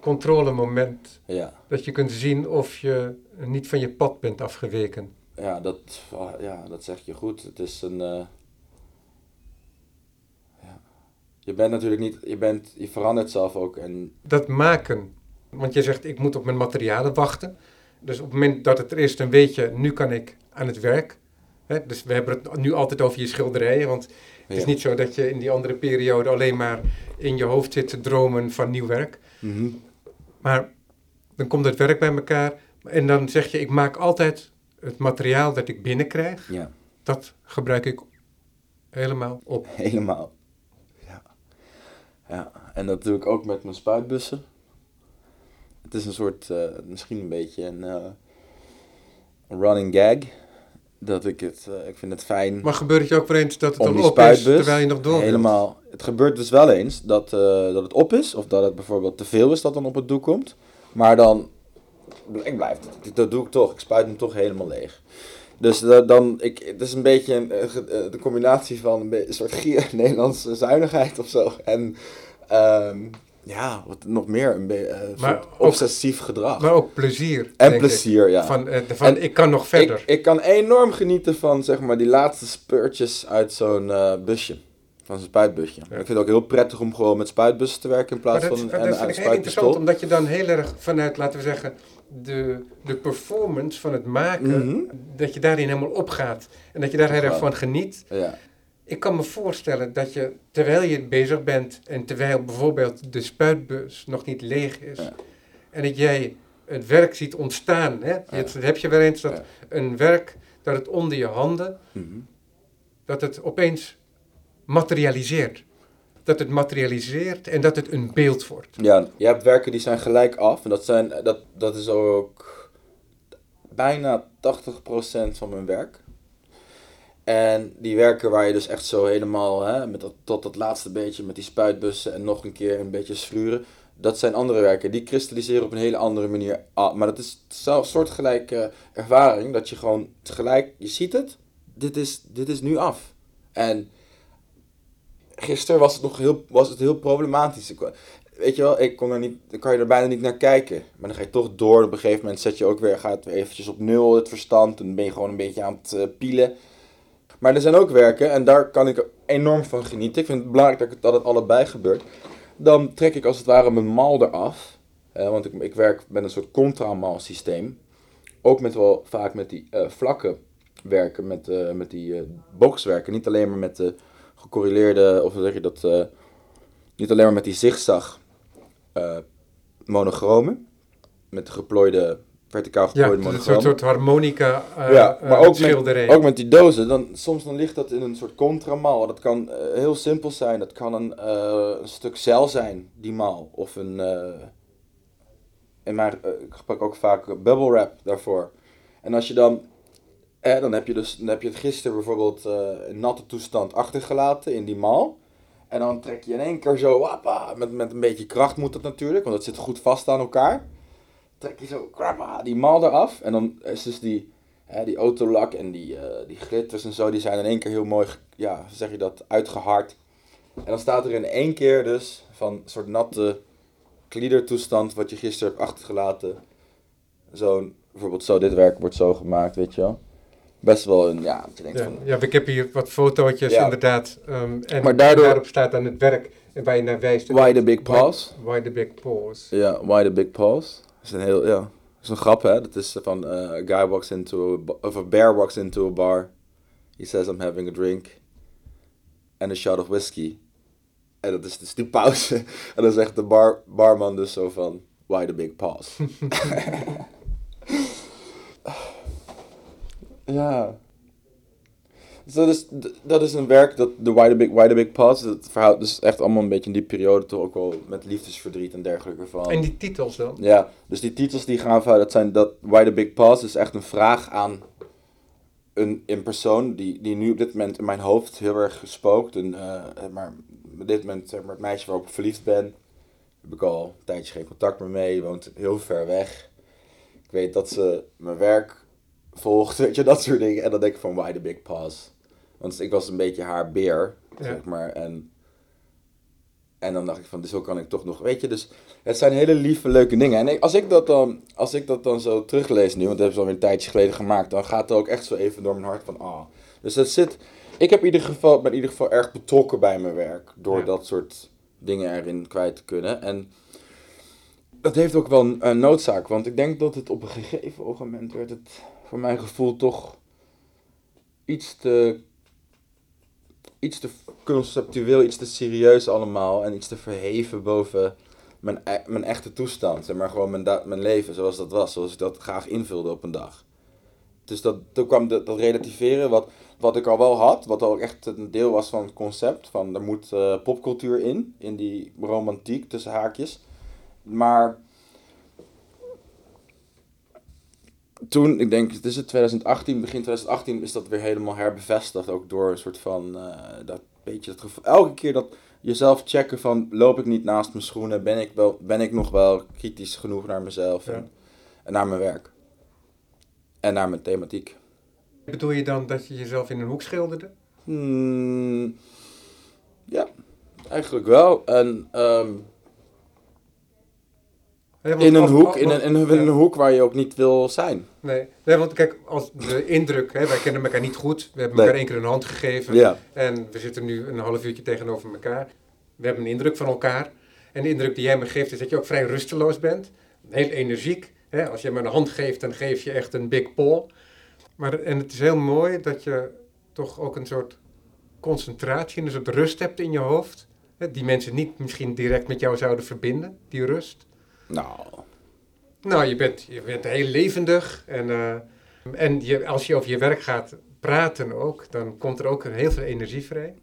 controlemoment. Ja. Dat je kunt zien of je niet van je pad bent afgeweken. Ja, dat, ja, dat zeg je goed. Het is een. Uh, ja. Je bent natuurlijk niet. Je, bent, je verandert zelf ook. En... Dat maken. Want je zegt, ik moet op mijn materialen wachten. Dus op het moment dat het er is, dan weet je, nu kan ik aan het werk. Hè? Dus we hebben het nu altijd over je schilderijen. Want het is niet zo dat je in die andere periode alleen maar in je hoofd zit te dromen van nieuw werk. Mm maar dan komt het werk bij elkaar en dan zeg je, ik maak altijd het materiaal dat ik binnenkrijg. Ja. Dat gebruik ik helemaal op. Helemaal. Ja. ja. En dat doe ik ook met mijn spuitbussen. Het is een soort, uh, misschien een beetje een, uh, running gag. Dat ik het, uh, ik vind het fijn. Maar gebeurt het je ook wel eens dat het dan op is terwijl je nog door Helemaal. Het gebeurt dus wel eens dat, dat het op is. Of dat het bijvoorbeeld te veel is dat dan op het doek komt. Maar dan, ik blijf, dat, dat doe ik toch. Ik spuit hem toch helemaal leeg. Dus dan, ik, het is een beetje een, eh, eh, de combinatie van een, een soort gier Nederlandse zuinigheid of zo. En ehm, ja, wat nog meer, een, Maar ook- obsessief gedrag. Maar ook plezier. en denk ik. plezier, ja. Van, eh, van En ik kan nog verder. Ik, ik kan enorm genieten van zeg maar, die laatste speurtjes uit zo'n eh, busje. Van zo'n spuitbusje. Ik vind het ook heel prettig om gewoon met spuitbussen te werken in plaats dat, van dat een, vind een ik heel interessant, omdat je dan heel erg vanuit, laten we zeggen, de, de performance van het maken, Mhm. dat je daarin helemaal opgaat. En dat je daar heel erg van geniet. Ja. Ik kan me voorstellen dat je, terwijl je bezig bent en terwijl bijvoorbeeld de spuitbus nog niet leeg is, Ja. en dat jij het werk ziet ontstaan, hè? dat heb je wel eens, dat een werk, dat het onder je handen, Mhm. dat het opeens materialiseert. Dat het materialiseert en dat het een beeld wordt. Ja, je hebt werken die zijn gelijk af. En dat, zijn, dat, dat is ook bijna 80% van mijn werk. En die werken waar je dus echt zo helemaal, hè, met tot dat laatste beetje met die spuitbussen en nog een keer een beetje schuren. Dat zijn andere werken. Die kristalliseren op een hele andere manier af. Maar dat is zo'n soortgelijke ervaring. Dat je gewoon tegelijk, je ziet het. Dit is, dit is nu af. En gisteren was het nog heel, was het heel problematisch. Weet je wel, ik kon er niet, kan je er bijna niet naar kijken. Maar dan ga je toch door. Op een gegeven moment zet je ook weer, gaat weer eventjes op nul het verstand. En dan ben je gewoon een beetje aan het eh, pielen. Maar er zijn ook werken, en daar kan ik enorm van genieten. Ik vind het belangrijk dat, het- allebei gebeurt. Dan trek ik als het ware mijn mal eraf. Eh, want ik, ik werk met een soort contramal systeem. Ook met wel vaak met die eh, vlakken werken, met, eh, met die eh boxwerken. Niet alleen maar met de gecorreleerde, of zeg je dat, niet alleen maar met die zigzag monochromen. Met de geplooide, verticaal Ja, geplooide een soort, harmonica eh, Ja, eh, maar ook met, schilderij. ook met die dozen, dan, soms dan ligt dat in een soort contramal. Dat kan eh, heel simpel zijn. Dat kan een, eh, een stuk zeil zijn, die maal. Of een, eh, in mijn, eh, ik gebruik ook vaak bubble wrap daarvoor. En als je dan, eh, dan heb je dus, dan heb je het gisteren bijvoorbeeld eh, in natte toestand achtergelaten in die maal. En dan trek je in één keer zo, wappa, met, met een beetje kracht moet dat natuurlijk, want het zit goed vast aan elkaar. Trek je zo, die maal eraf. En dan is dus die, hè, die autolak en die, eh, die glitters en zo, die zijn in één keer heel mooi, ja, zeg je dat, uitgehard. En dan staat er in één keer dus van een soort natte gliedertoestand wat je gisteren hebt achtergelaten. Zo'n, bijvoorbeeld zo, dit werk wordt zo gemaakt, weet je wel. Best wel een, ja, je denkt Ja, van, ja, ik heb hier wat fotootjes Ja. inderdaad. ehm, en Maar daardoor- daarop staat dan het werk waar je naar wijst. why the big paws? Why the big paws. Ja, why the big paws? Dat is een heel, ja, is een grap hè. Dat is van, eh, a guy walks into, a, ba- of a bear walks into a bar. He says I'm having a drink. And a shot of whiskey. En dat is dus die pauze. En dan zegt de bar, barman dus zo van, why the big paws? ja. Dus dat is, dat is een werk, dat, de Why the Big, Why the Big Paws, dat verhaal, dus echt allemaal een beetje in die periode toch ook wel met liefdesverdriet en dergelijke van. En die titels dan? Ja, dus die titels die gaan van, dat zijn dat Why the Big Paws is echt een vraag aan een, een persoon die, die nu op dit moment in mijn hoofd heel erg spookt. En, eh, maar op dit moment, zeg maar, het meisje waarop ik verliefd ben, heb ik al een tijdje geen contact meer mee, woont heel ver weg. Ik weet dat ze mijn werk volgt, weet je, dat soort dingen. En dan denk ik van Why the Big Paws. Want ik was een beetje haar beer, Ja. zeg maar. En, en dan dacht ik van, dus zo kan ik toch nog, weet je, dus het zijn hele lieve, leuke dingen. En ik- als ik dat dan, als ik dat dan zo teruglees nu, want dat hebben ze alweer een tijdje geleden gemaakt, dan gaat het ook echt zo even door mijn hart van, ah. Dus dat zit, ik heb in ieder geval, ben in ieder geval erg betrokken bij mijn werk, door Ja. dat soort dingen erin kwijt te kunnen. En dat heeft ook wel een, een noodzaak, want ik denk dat het op een gegeven moment werd het, voor mijn gevoel, toch iets te, iets te conceptueel, iets te serieus allemaal en iets te verheven boven mijn, e- mijn echte toestand, zeg maar gewoon mijn, mijn leven zoals dat was, zoals ik dat graag invulde op een dag. Dus dat, toen kwam dat, dat relativeren, wat, wat ik al wel had, wat al echt een deel was van het concept, van er moet eh, popcultuur in, in die romantiek tussen haakjes. Maar toen, ik denk, het is het 2018, begin 2018 is dat weer helemaal herbevestigd, ook door een soort van, eh, dat, beetje het gevoel. Elke keer dat jezelf checken van loop ik niet naast mijn schoenen, ben ik, wel, ben ik nog wel kritisch genoeg naar mezelf Ja. en, en naar mijn werk. En naar mijn thematiek. Bedoel je dan dat je jezelf in een hoek schilderde? Hmm, ja, eigenlijk wel. En ehm, In, een als- hoek, als- in, een, in, een, ja. in een hoek waar je ook niet wil zijn. Nee. nee, want kijk, als de indruk, hè, wij kennen elkaar niet goed. We hebben Nee. elkaar één keer een hand gegeven. Ja, En we zitten nu een half uurtje tegenover elkaar. We hebben een indruk van elkaar. En de indruk die jij me geeft is dat je ook vrij rusteloos bent. Heel energiek. Hè? Als je me een hand geeft, dan geef je echt een big paw. Maar, en het is heel mooi dat je toch ook een soort concentratie en een soort rust hebt in je hoofd. Hè? Die mensen niet misschien direct met jou zouden verbinden, die rust. Nou, Nou, je bent, je bent heel levendig. En, eh, en je, als je over je werk gaat praten ook, dan komt er ook heel veel energie vrij.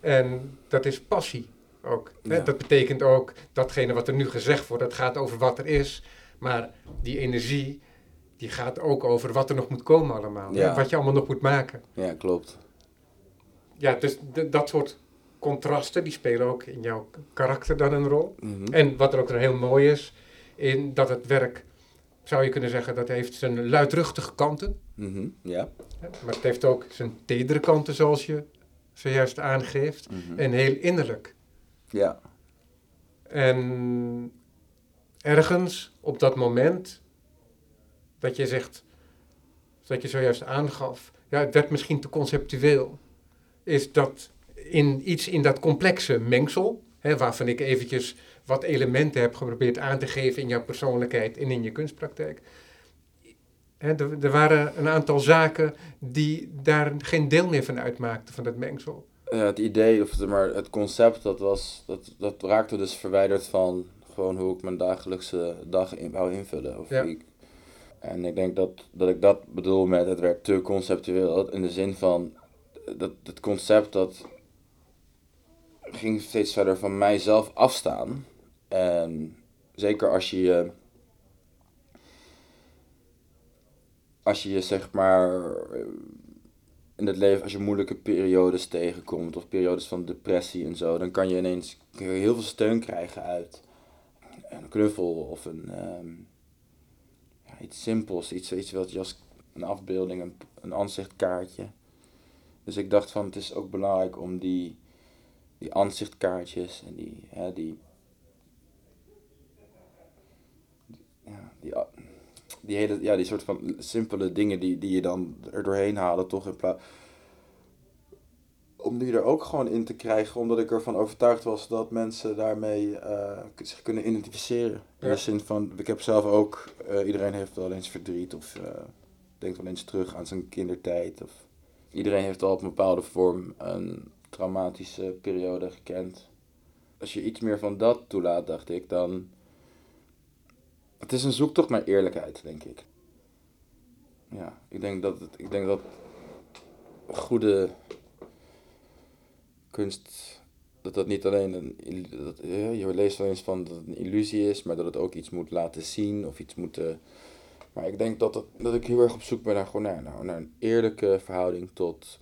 En dat is passie ook. Hè? Ja. Dat betekent ook datgene wat er nu gezegd wordt, dat gaat over wat er is. Maar die energie, die gaat ook over wat er nog moet komen allemaal. Ja. Wat je allemaal nog moet maken. ja, klopt. Ja, dus dat soort contrasten, die spelen ook in jouw karakter dan een rol. Mhm. En wat er ook heel mooi is, in dat het werk, zou je kunnen zeggen, dat heeft zijn luidruchtige kanten. Mhm, Ja. Maar het heeft ook zijn tedere kanten, zoals je zojuist aangeeft. Mhm. En heel innerlijk. Ja. En ergens op dat moment dat je zegt, dat je zojuist aangaf, ja, het werd misschien te conceptueel, is dat in iets in dat complexe mengsel, hè, waarvan ik eventjes wat elementen heb geprobeerd aan te geven in jouw persoonlijkheid en in je kunstpraktijk. Hè, er, er waren een aantal zaken die daar geen deel meer van uitmaakten, van dat mengsel. Ja, het idee, of het, maar het concept, dat, was, dat, dat raakte dus verwijderd van gewoon hoe ik mijn dagelijkse dag in, wou invullen. Of Ja. ik- en ik denk dat, dat ik dat bedoel met het werd te conceptueel. In de zin van, dat het concept dat ging steeds verder van mijzelf afstaan. En zeker als je als je je zeg maar in het leven, als je moeilijke periodes tegenkomt of periodes van depressie en zo, dan kan je ineens heel veel steun krijgen uit een knuffel of een, ehm, ja, iets simpels, iets, iets wat je als een afbeelding, een, een aanzichtkaartje. Dus ik dacht van het is ook belangrijk om die, die aanzichtkaartjes en die, hè, die, ja, die, die hele, ja, die soort van simpele dingen die, die je dan er doorheen halen, toch in plaats om die er ook gewoon in te krijgen, omdat ik ervan overtuigd was dat mensen daarmee eh, zich kunnen identificeren. In Ja. de zin van, ik heb zelf ook, eh, iedereen heeft wel eens verdriet of eh, denkt wel eens terug aan zijn kindertijd. Of iedereen heeft al op een bepaalde vorm een traumatische periode gekend. Als je iets meer van dat toelaat, dacht ik, dan... Het is een zoektocht naar eerlijkheid, denk ik. Ja, ik denk dat, het, ik denk dat goede kunst, dat dat niet alleen een, dat, je leest wel eens van dat het een illusie is, maar dat het ook iets moet laten zien of iets moet. maar ik denk dat, het, dat ik heel erg op zoek ben naar, gewoon naar, naar een eerlijke verhouding tot,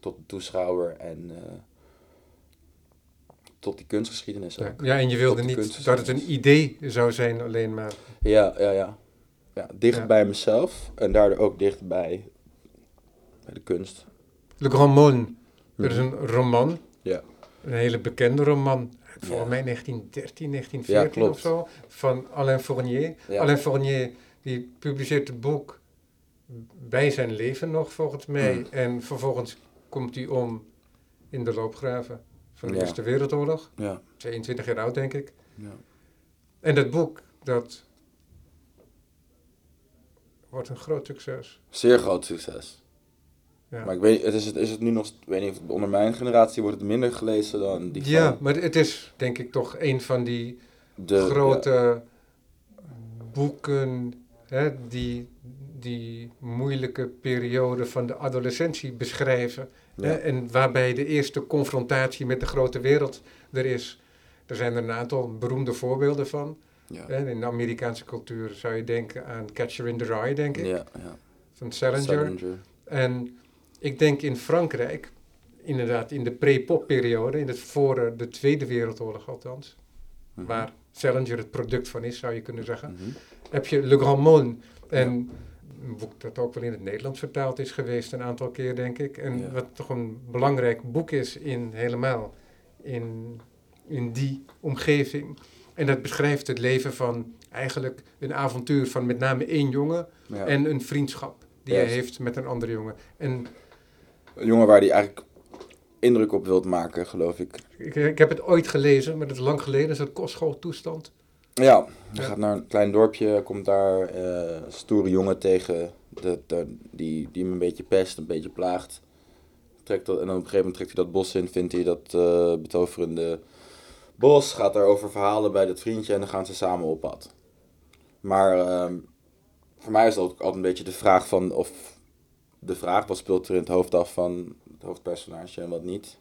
tot de toeschouwer en eh, tot die kunstgeschiedenis Ja, ook. ja, en je wilde niet dat het een idee zou zijn alleen maar. Ja, ja, ja. ja dicht Ja. bij mezelf en daardoor ook dicht bij, bij de kunst. Le Grand Monde, dat is Mhm. een roman. Ja. Een hele bekende roman. Volgens mij 1913, 1914 Ja, klopt. of zo. Van Alain Fournier. Alain Fournier die publiceert het boek bij zijn leven nog volgens mij. Mm. En vervolgens komt hij om in de loopgraven van de Ja. Eerste Wereldoorlog. Ja, 22 jaar oud denk ik. ja. En dat boek, dat wordt een groot succes. Zeer groot succes. Ja. Maar ik weet, het is, het, is het nu nog, weet niet, onder mijn generatie wordt het minder gelezen dan die Ja, van maar het is denk ik toch een van die de grote boeken hè, die die moeilijke periode van de adolescentie beschrijven. Ja, Hè, en waarbij de eerste confrontatie met de grote wereld er is. Er zijn er een aantal beroemde voorbeelden van. Ja. In de Amerikaanse cultuur zou je denken aan Catcher in the Rye, denk ik, Ja, ja. van Salinger. Salinger. En ik denk in Frankrijk inderdaad in de pre-pop-periode, in het voor eh, de Tweede Wereldoorlog althans, Mhm. waar Challenger het product van is, zou je kunnen zeggen, Mhm. Heb je Le Grand Monde. En een boek dat ook wel in het Nederlands vertaald is geweest, een aantal keer denk ik. En Ja. wat toch een belangrijk boek is in helemaal in, in die omgeving. En dat beschrijft het leven van eigenlijk een avontuur van met name één jongen Ja. en een vriendschap die hij heeft met een andere jongen. En Een jongen waar hij eigenlijk indruk op wilt maken, geloof ik. ik, ik heb het ooit gelezen, maar dat is lang geleden, is dat kostschooltoestand. Ja, hij gaat naar een klein dorpje, komt daar eh, een stoere jongen tegen, de, die, die hem een beetje pest, een beetje plaagt. Trekt dat, en op een gegeven moment trekt hij dat bos in, vindt hij dat eh, betoverende bos, gaat daarover verhalen bij dat vriendje en dan gaan ze samen op pad. Maar ehm, voor mij is dat ook altijd een beetje de vraag van, of de vraag, wat speelt er in het hoofd af van het hoofdpersonage en wat niet.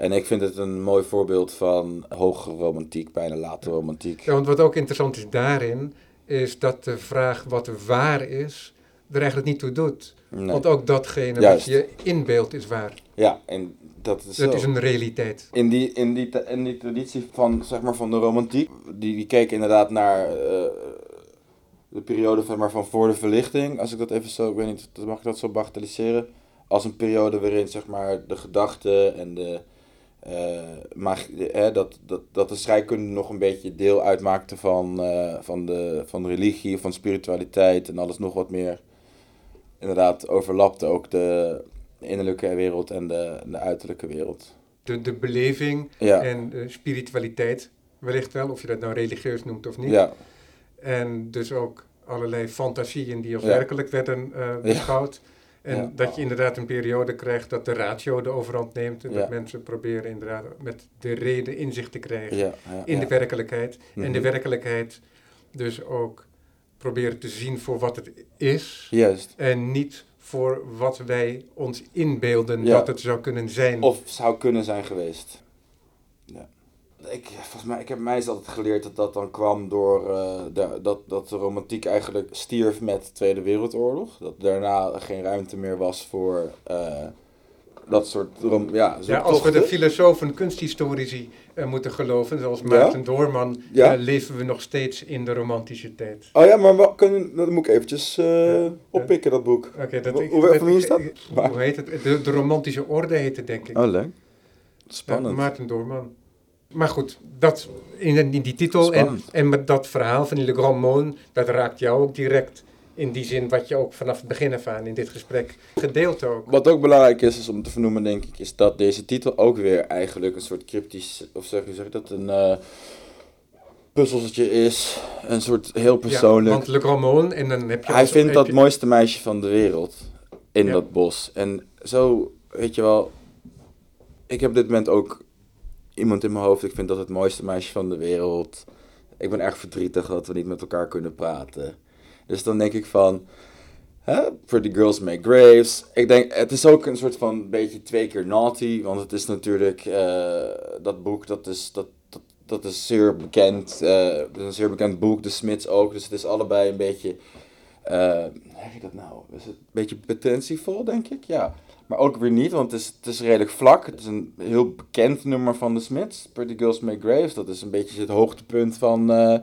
En ik vind het een mooi voorbeeld van hoge romantiek, bijna late romantiek. Ja, want wat ook interessant is daarin, is dat de vraag wat waar is, er eigenlijk niet toe doet. Nee. Want ook datgene Juist. wat je inbeeldt is waar. Ja, en dat is Dat is een realiteit. In die, in, die, in die traditie van, zeg maar, van de romantiek, die, die keek inderdaad naar eh, de periode van, maar van voor de verlichting. Als ik dat even zo, ik weet niet, mag ik dat zo bagatelliseren? Als een periode waarin zeg maar, de gedachten en de, eh, de- hè, dat, dat, dat de scheikunde nog een beetje deel uitmaakte van, eh, van, de, van religie, van spiritualiteit en alles nog wat meer. Inderdaad, overlapte ook de innerlijke wereld en de, de uiterlijke wereld. De, de beleving Ja. en de spiritualiteit, wellicht wel, of je dat nou religieus noemt of niet. Ja, En dus ook allerlei fantasieën die als Ja. werkelijk werden eh, beschouwd. En Ja. dat je inderdaad een periode krijgt dat de ratio de overhand neemt. En Ja. dat mensen proberen inderdaad met de reden inzicht te krijgen ja, in de werkelijkheid. En de Mhm. werkelijkheid dus ook proberen te zien voor wat het is. Juist. En niet voor wat wij ons inbeelden dat het zou kunnen zijn. Of zou kunnen zijn geweest. Ik, volgens mij, ik heb mij altijd geleerd dat dat dan kwam door eh, de, dat, dat de romantiek eigenlijk stierf met de Tweede Wereldoorlog. Dat daarna geen ruimte meer was voor eh, dat soort rom, ja, ja, als we de filosofen, kunsthistorici eh, moeten geloven, zoals Maarten Doorman, Ja. leven we nog steeds in de romantische tijd. Oh ja, maar wat kunnen, dat moet ik eventjes eh, Ja. oppikken, dat boek. Oké, dat Hoe- ik- hoe- dat- van wie is? Hoe heet het? De, de romantische orde heet het, denk ik. Oh, leuk. Ja, Spannend. Maarten Doorman. Maar goed, dat in, in die titel en, Spannend. en met dat verhaal van die Le Grand Monde, dat raakt jou ook direct. In die zin wat je ook vanaf het begin af aan in dit gesprek gedeeld ook. Wat ook belangrijk is, is om te vernoemen, denk ik, is dat deze titel ook weer eigenlijk een soort cryptisch, of zeg je zeg dat, een eh puzzeltje is. Een soort heel persoonlijk. Ja, want Le Grand Monde, en dan heb je... Hij vindt dat je- mooiste meisje van de wereld in Ja. dat bos. En zo, weet je wel, ik heb op dit moment ook iemand in mijn hoofd. Ik vind dat het mooiste meisje van de wereld. Ik ben erg verdrietig dat we niet met elkaar kunnen praten. Dus dan denk ik van, hè, Pretty Girls Make Graves. Ik denk, het is ook een soort van beetje twee keer naughty. Want het is natuurlijk, eh, dat boek, dat is, dat, dat, dat is zeer bekend. eh, het is een zeer bekend boek, De Smits ook. Dus het is allebei een beetje, hoe zeg je dat nou? Is het een beetje pretentievol, denk ik? Ja. Maar ook weer niet, want het is, het is redelijk vlak. Het is een heel bekend nummer van de Smiths. Pretty Girls Make Graves. Dat is een beetje het hoogtepunt van eh,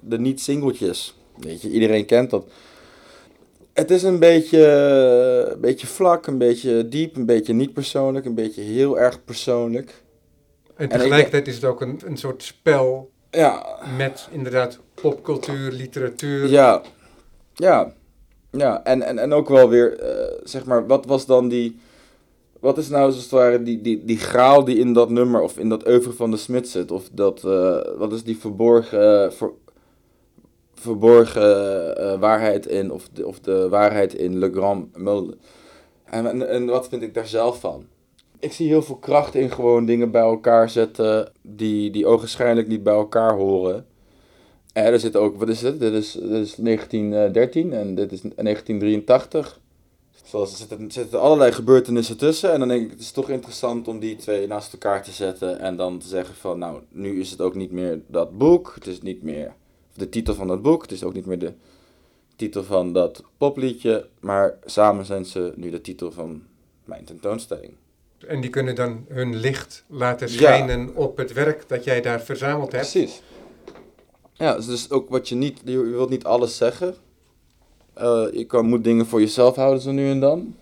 de niet-singeltjes. Weet je, iedereen kent dat. Het is een beetje, een beetje vlak, een beetje diep, een beetje niet persoonlijk, een beetje heel erg persoonlijk. En ik tegelijkertijd is het ook een, een soort spel Ja, met inderdaad popcultuur, literatuur. ja, ja, ja. En, en, en ook wel weer, eh, zeg maar, wat was dan die... Wat is nou als het ware die, die, die graal die in dat nummer of in dat oeuvre van de Smit zit? Of dat, eh, wat is die verborgen, ver- verborgen eh, waarheid in, of de, of de waarheid in Le Grand? En, en, en wat vind ik daar zelf van? Ik zie heel veel kracht in gewoon dingen bij elkaar zetten die, die ogenschijnlijk niet bij elkaar horen. En er zit ook, wat is het? Dit is, dit is 1913 en dit is 1983. Zoals er zitten, zitten allerlei gebeurtenissen tussen. En dan denk ik, het is toch interessant om die twee naast elkaar te zetten. En dan te zeggen van, nou, nu is het ook niet meer dat boek. Het is niet meer de titel van dat boek. Het is ook niet meer de titel van dat popliedje. Maar samen zijn ze nu de titel van mijn tentoonstelling. En die kunnen dan hun licht laten schijnen op het werk dat jij daar verzameld hebt. Precies. Ja, dus ook wat je niet, je wilt niet alles zeggen. Uh, je kan, moet dingen voor jezelf houden zo nu en dan.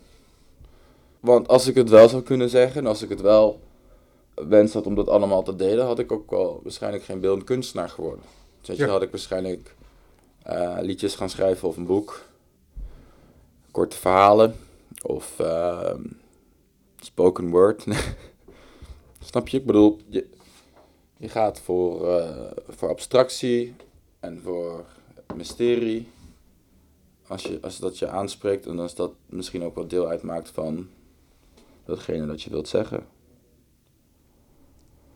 Want als ik het wel zou kunnen zeggen, en als ik het wel wens had om dat allemaal te delen, had ik ook wel waarschijnlijk geen beeldend kunstenaar geworden. Dus ja. had ik waarschijnlijk uh, liedjes gaan schrijven of een boek, korte verhalen of uh, spoken word. Snap je? Ik bedoel, je, je gaat voor, uh, voor abstractie en voor mysterie. Als, je, als dat je aanspreekt en als dat misschien ook wel deel uitmaakt van datgene dat je wilt zeggen.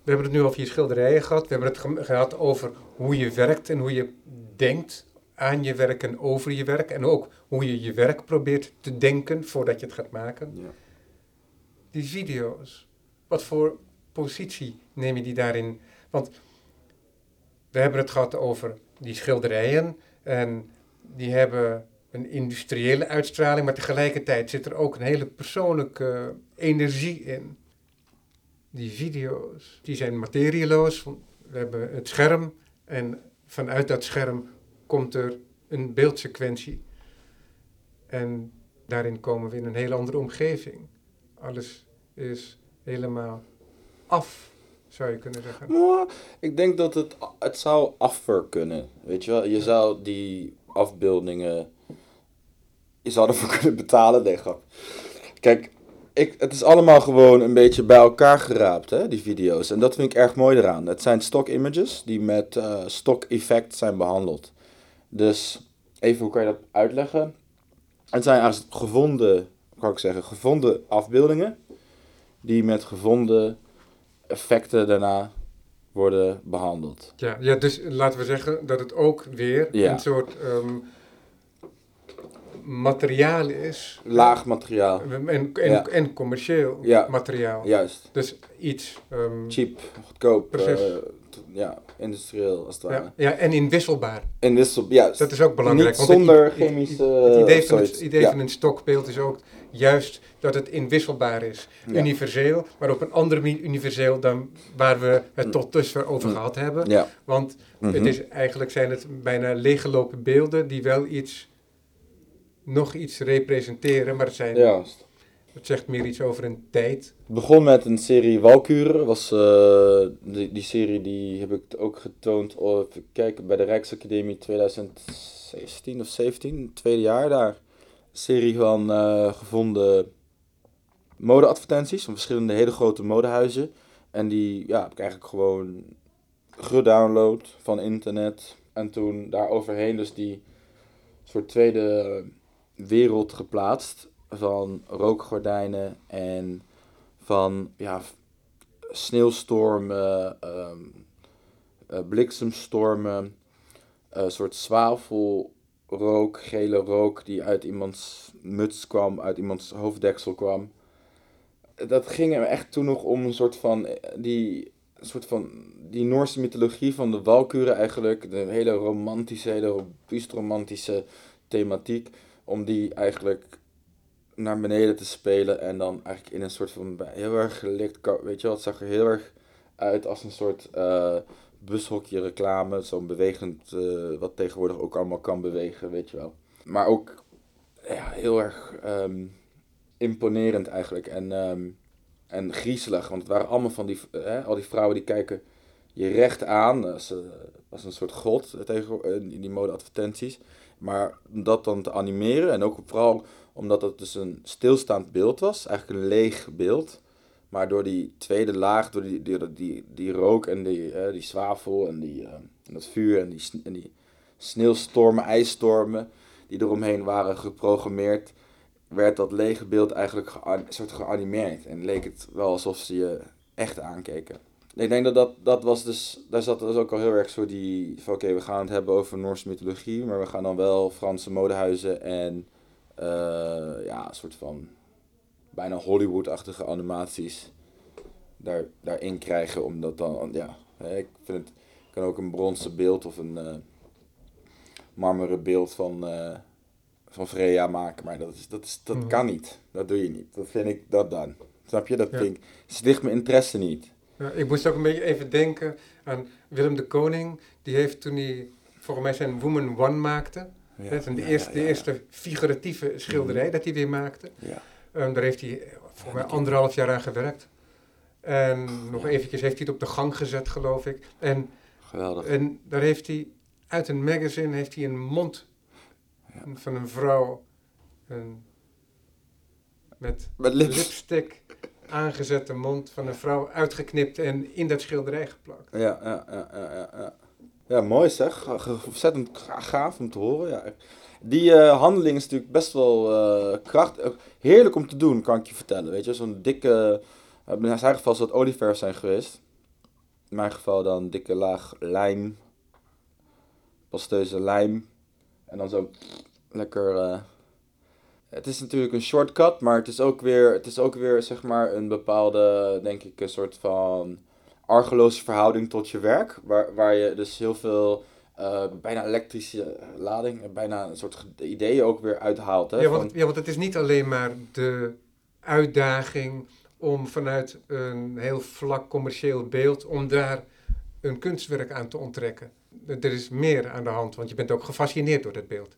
We hebben het nu over je schilderijen gehad. We hebben het gehad over hoe je werkt en hoe je denkt aan je werk en over je werk. En ook hoe je je werk probeert te denken voordat je het gaat maken. Ja. Die video's, wat voor positie neem je die daarin? Want we hebben het gehad over die schilderijen en die hebben een industriële uitstraling, maar tegelijkertijd zit er ook een hele persoonlijke energie in. Die video's, die zijn materieloos. We hebben het scherm en vanuit dat scherm komt er een beeldsequentie. En daarin komen we in een hele andere omgeving. Alles is helemaal af, zou je kunnen zeggen. ik denk dat het, het zou afver kunnen. Weet je wel, je zou die afbeeldingen. Je zou ervoor kunnen betalen, denk ik. Kijk, ik, het is allemaal gewoon een beetje bij elkaar geraapt, hè, die video's. En dat vind ik erg mooi eraan. Het zijn stock images die met uh, stock effect zijn behandeld. Dus even hoe kan je dat uitleggen? Het zijn eigenlijk gevonden, kan ik zeggen, gevonden afbeeldingen die met gevonden effecten daarna worden behandeld. Ja, ja, dus laten we zeggen dat het ook weer een soort ehm, materiaal is. Laag materiaal. En, en, en commercieel materiaal. Juist. Dus iets... Um, Cheap, goedkoop. Precies. Uh, ja, industrieel als het ware. Ja, en inwisselbaar. Inwisselbaar, juist. Dat is ook belangrijk. Niet zonder het, chemische... Het, idee van, het idee van een stokbeeld is ook juist dat het inwisselbaar is. Universeel, maar op een andere manier universeel dan waar we het mm. tot dusver over mm. gehad hebben. Ja. Want het mhm. is, eigenlijk zijn het bijna leeggelopen beelden die wel iets, nog iets representeren, maar het zijn... Juist. Het zegt meer iets over een tijd. Het begon met een serie Walkuren. Was, uh, die, die serie die heb ik ook getoond oh, even kijken, bij de Rijksacademie 2016 of 17, tweede jaar daar serie van uh, gevonden modeadvertenties van verschillende hele grote modehuizen. En die ja, heb ik eigenlijk gewoon gedownload van internet. En toen daar overheen dus die soort tweede wereld geplaatst van rookgordijnen en van ja, sneeuwstormen, um, uh, bliksemstormen, een soort zwavel rook, gele rook die uit iemands muts kwam, uit iemands hoofddeksel kwam. Dat ging er echt toen nog om een soort van die, een soort van die Noorse mythologie van de Walkuren eigenlijk. De hele romantische, hele romantische thematiek. Om die eigenlijk naar beneden te spelen en dan eigenlijk in een soort van heel erg gelikt, weet je wel, het zag er heel erg uit als een soort uh, bushokje reclame, zo'n bewegend, uh, wat tegenwoordig ook allemaal kan bewegen, weet je wel. Maar ook ja, heel erg um, imponerend eigenlijk en, um, en griezelig, want het waren allemaal van die, uh, al die vrouwen die kijken je recht aan, als, een soort god tegen, in die modeadvertenties. Maar om dat dan te animeren en ook vooral omdat het dus een stilstaand beeld was, eigenlijk een leeg beeld maar door die tweede laag, door die, die, die, die rook en die, uh, die zwavel en, die, uh, en dat vuur en die, en die sneeuwstormen, ijsstormen die eromheen waren geprogrammeerd, werd dat lege beeld eigenlijk een soort geanimeerd. En leek het wel alsof ze je echt aankeken. Ik denk dat dat, dat was dus, daar zat dus ook al heel erg zo die, van oké, we gaan het hebben over Noorse mythologie, maar we gaan dan wel Franse modehuizen en uh, ja, een soort van bijna Hollywood-achtige animaties daar, daarin krijgen. Omdat dan, ja, ik vind het, kan ook een bronzen beeld of een uh, marmeren beeld van, uh, van Freya maken. Maar dat, is, dat, is, dat mhm. kan niet. Dat doe je niet. Dat vind ik dat dan. Snap je? Dat vind ik, het ligt mijn interesse niet. Ja, ik moest ook een beetje even denken aan Willem de Koning. Die heeft toen hij volgens mij zijn Woman One maakte. Ja, de, ja, eerste, de eerste figuratieve schilderij dat hij weer maakte. Ja. Ehm, daar heeft hij eh, volgens mij anderhalf jaar aan gewerkt. En nog eventjes heeft hij het op de gang gezet, geloof ik. En, Geweldig. en daar heeft hij uit een magazine heeft hij een mond van een vrouw een, met Met lips. lipstick aangezette mond van een vrouw uitgeknipt en in dat schilderij geplakt. Ja, ja, ja, ja, ja, ja. Mooi zeg. Ontzettend ga- gaaf om te horen. Ja. Die eh, handeling is natuurlijk best wel eh krachtig. Heerlijk om te doen, kan ik je vertellen. Weet je, zo'n dikke. eh, in zijn geval zou het olieverf zijn geweest. In mijn geval dan dikke laag lijm. Pasteuze lijm. En dan zo lekker. Eh, het is natuurlijk een shortcut, maar het is ook weer, het is ook weer zeg maar een bepaalde, denk ik, een soort van argeloze verhouding tot je werk. Waar, waar je dus heel veel eh, bijna elektrische lading, en bijna een soort ideeën ook weer uithaalt. Hè? Ja Van- want, ja, want het is niet alleen maar de uitdaging om vanuit een heel vlak commercieel beeld, om daar een kunstwerk aan te onttrekken. Er is meer aan de hand, want je bent ook gefascineerd door dat beeld.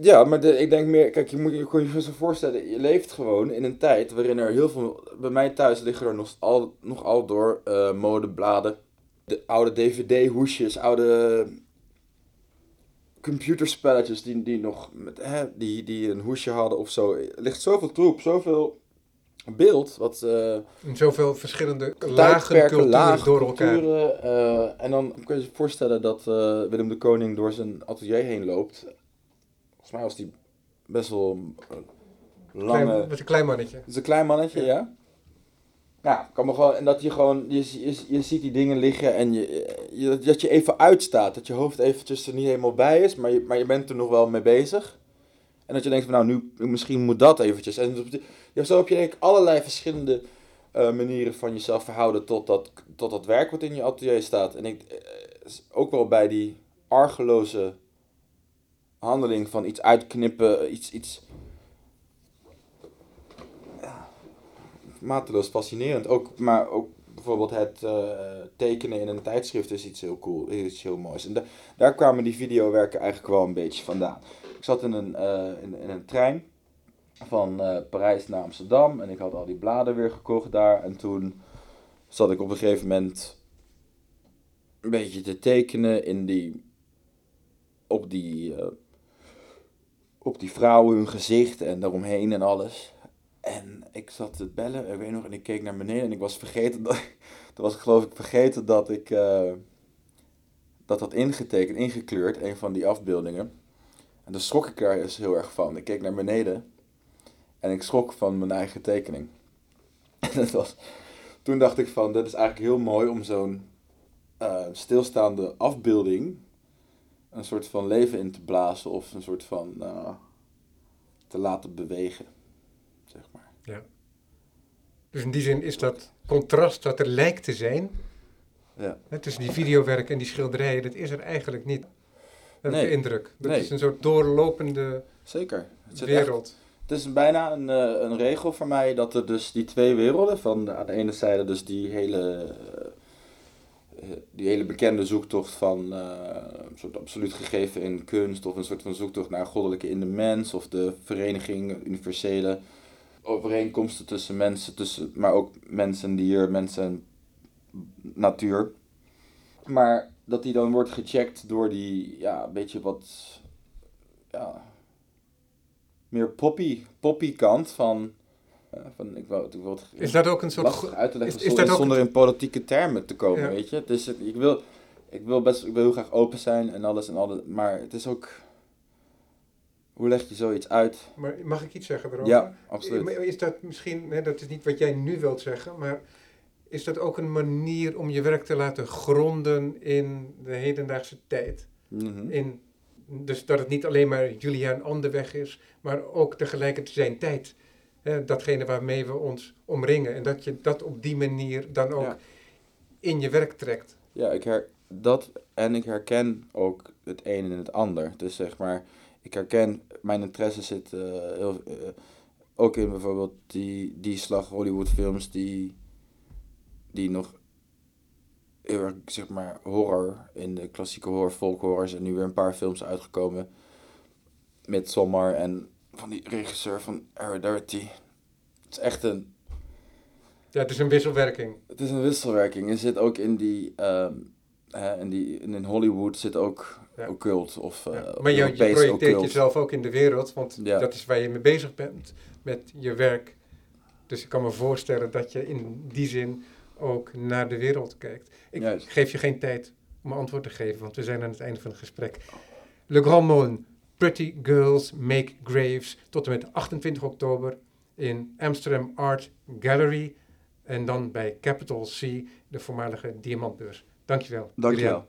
Ja, maar de, ik denk meer, kijk, je moet je, kon je zo voorstellen, je leeft gewoon in een tijd waarin er heel veel, bij mij thuis liggen er nog al, nog al door eh, modebladen, de oude dvd-hoesjes, oude computerspelletjes die, die nog, met, hè, die, die een hoesje hadden of zo. Er ligt zoveel troep, zoveel beeld, wat... eh, zoveel verschillende lagen culturen lagen, door elkaar. culturen. eh, en dan kun je je voorstellen dat Willem de Koning door zijn atelier heen loopt. Volgens mij was hij best wel een lange... Klein, met een klein mannetje. Het is een klein mannetje, ja? Ja, kan me gewoon... En dat je gewoon... Je, je, je ziet die dingen liggen en je, je, dat je even uitstaat. Dat je hoofd eventjes er niet helemaal bij is, maar je, maar je bent er nog wel mee bezig. En dat je denkt van, nou, nu, misschien moet dat eventjes. En die- ja, zo heb je denk ik allerlei verschillende eh, manieren van jezelf verhouden tot dat, tot dat werk wat in je atelier staat. En ik, eh, is ook wel bij die argeloze handeling van iets uitknippen, iets... iets ja, mateloos fascinerend. Ook, maar ook bijvoorbeeld het eh, tekenen in een tijdschrift is iets heel cool, iets heel moois. En da- daar kwamen die videowerken eigenlijk wel een beetje vandaan. Ik zat in een, eh, in, een trein van eh, Parijs naar Amsterdam en ik had al die bladen weer gekocht daar. En toen zat ik op een gegeven moment een beetje te tekenen in die, op die, op die vrouwen hun gezicht en daaromheen en alles. En ik zat te bellen, ik weet nog, en ik keek naar beneden en ik was vergeten dat, was geloof ik vergeten dat ik, eh, dat had ingetekend, ingekleurd, een van die afbeeldingen. En daar schrok ik er dus heel erg van. Ik keek naar beneden en ik schrok van mijn eigen tekening. En dat was, toen dacht ik van, dit is eigenlijk heel mooi om zo'n eh, stilstaande afbeelding een soort van leven in te blazen of een soort van eh, te laten bewegen, zeg maar. Dus in die zin is dat contrast wat er lijkt te zijn, Ja. hè, tussen die videowerk en die schilderijen, dat is er eigenlijk niet. Dat Nee. de indruk. Dat Nee. is een soort doorlopende Zeker. Het, zit echt- wereld. het is bijna een, eh, een regel voor mij dat er dus die twee werelden, van aan de ene zijde dus die hele, die hele bekende zoektocht van eh, een soort absoluut gegeven in kunst, of een soort van zoektocht naar goddelijke in de mens, of de vereniging, universele overeenkomsten tussen mensen, tussen, maar ook mens en dier, mens en natuur. Maar dat die dan wordt gecheckt door die, ja, een beetje wat, ja, meer poppy, poppy kant van, eh, van ik ik wil het Is dat ook een soort... uit te leggen is- is zonder, in politieke termen te komen, Ja. weet je. Dus het, ik, wil, ik wil best, ik wil heel graag open zijn en alles en alles, maar het is ook, hoe leg je zoiets uit? Maar mag ik iets zeggen erover? Ja, absoluut. Is dat misschien, hè, dat is niet wat jij nu wilt zeggen, maar is dat ook een manier om je werk te laten gronden in de hedendaagse tijd? Mhm. In, dus dat het niet alleen maar Julian Anderweg is, maar ook tegelijkertijd zijn tijd. Datgene waarmee we ons omringen. En dat je dat op die manier dan ook Ja. in je werk trekt. Ja, ik her, dat en ik herken ook het een en het ander. Dus zeg maar, ik herken, mijn interesse zit eh, heel, eh, ook in bijvoorbeeld die, die slag Hollywood films die, die nog heel erg, zeg maar, horror, in de klassieke horror, folk horror, zijn nu weer een paar films uitgekomen. Met Sommar en van die regisseur van Heredity. Het is echt een, Ja, het is een wisselwerking. het is een wisselwerking. Er zit ook in die, hè, in, die in Hollywood zit ook Ja. occult of uh, Ja, maar je, projecteert occult. jezelf ook in de wereld, want Ja. dat is waar je mee bezig bent met je werk. Dus ik kan me voorstellen dat je in die zin ook naar de wereld kijkt. Ik Juist. geef je geen tijd om antwoord te geven, want we zijn aan het einde van het gesprek. Le Grand Monde, Pretty Girls Make Graves, tot en met 28 oktober in Amsterdam Art Gallery en dan bij Capital C, de voormalige Diamantbeurs. Dankjewel. Dankjewel.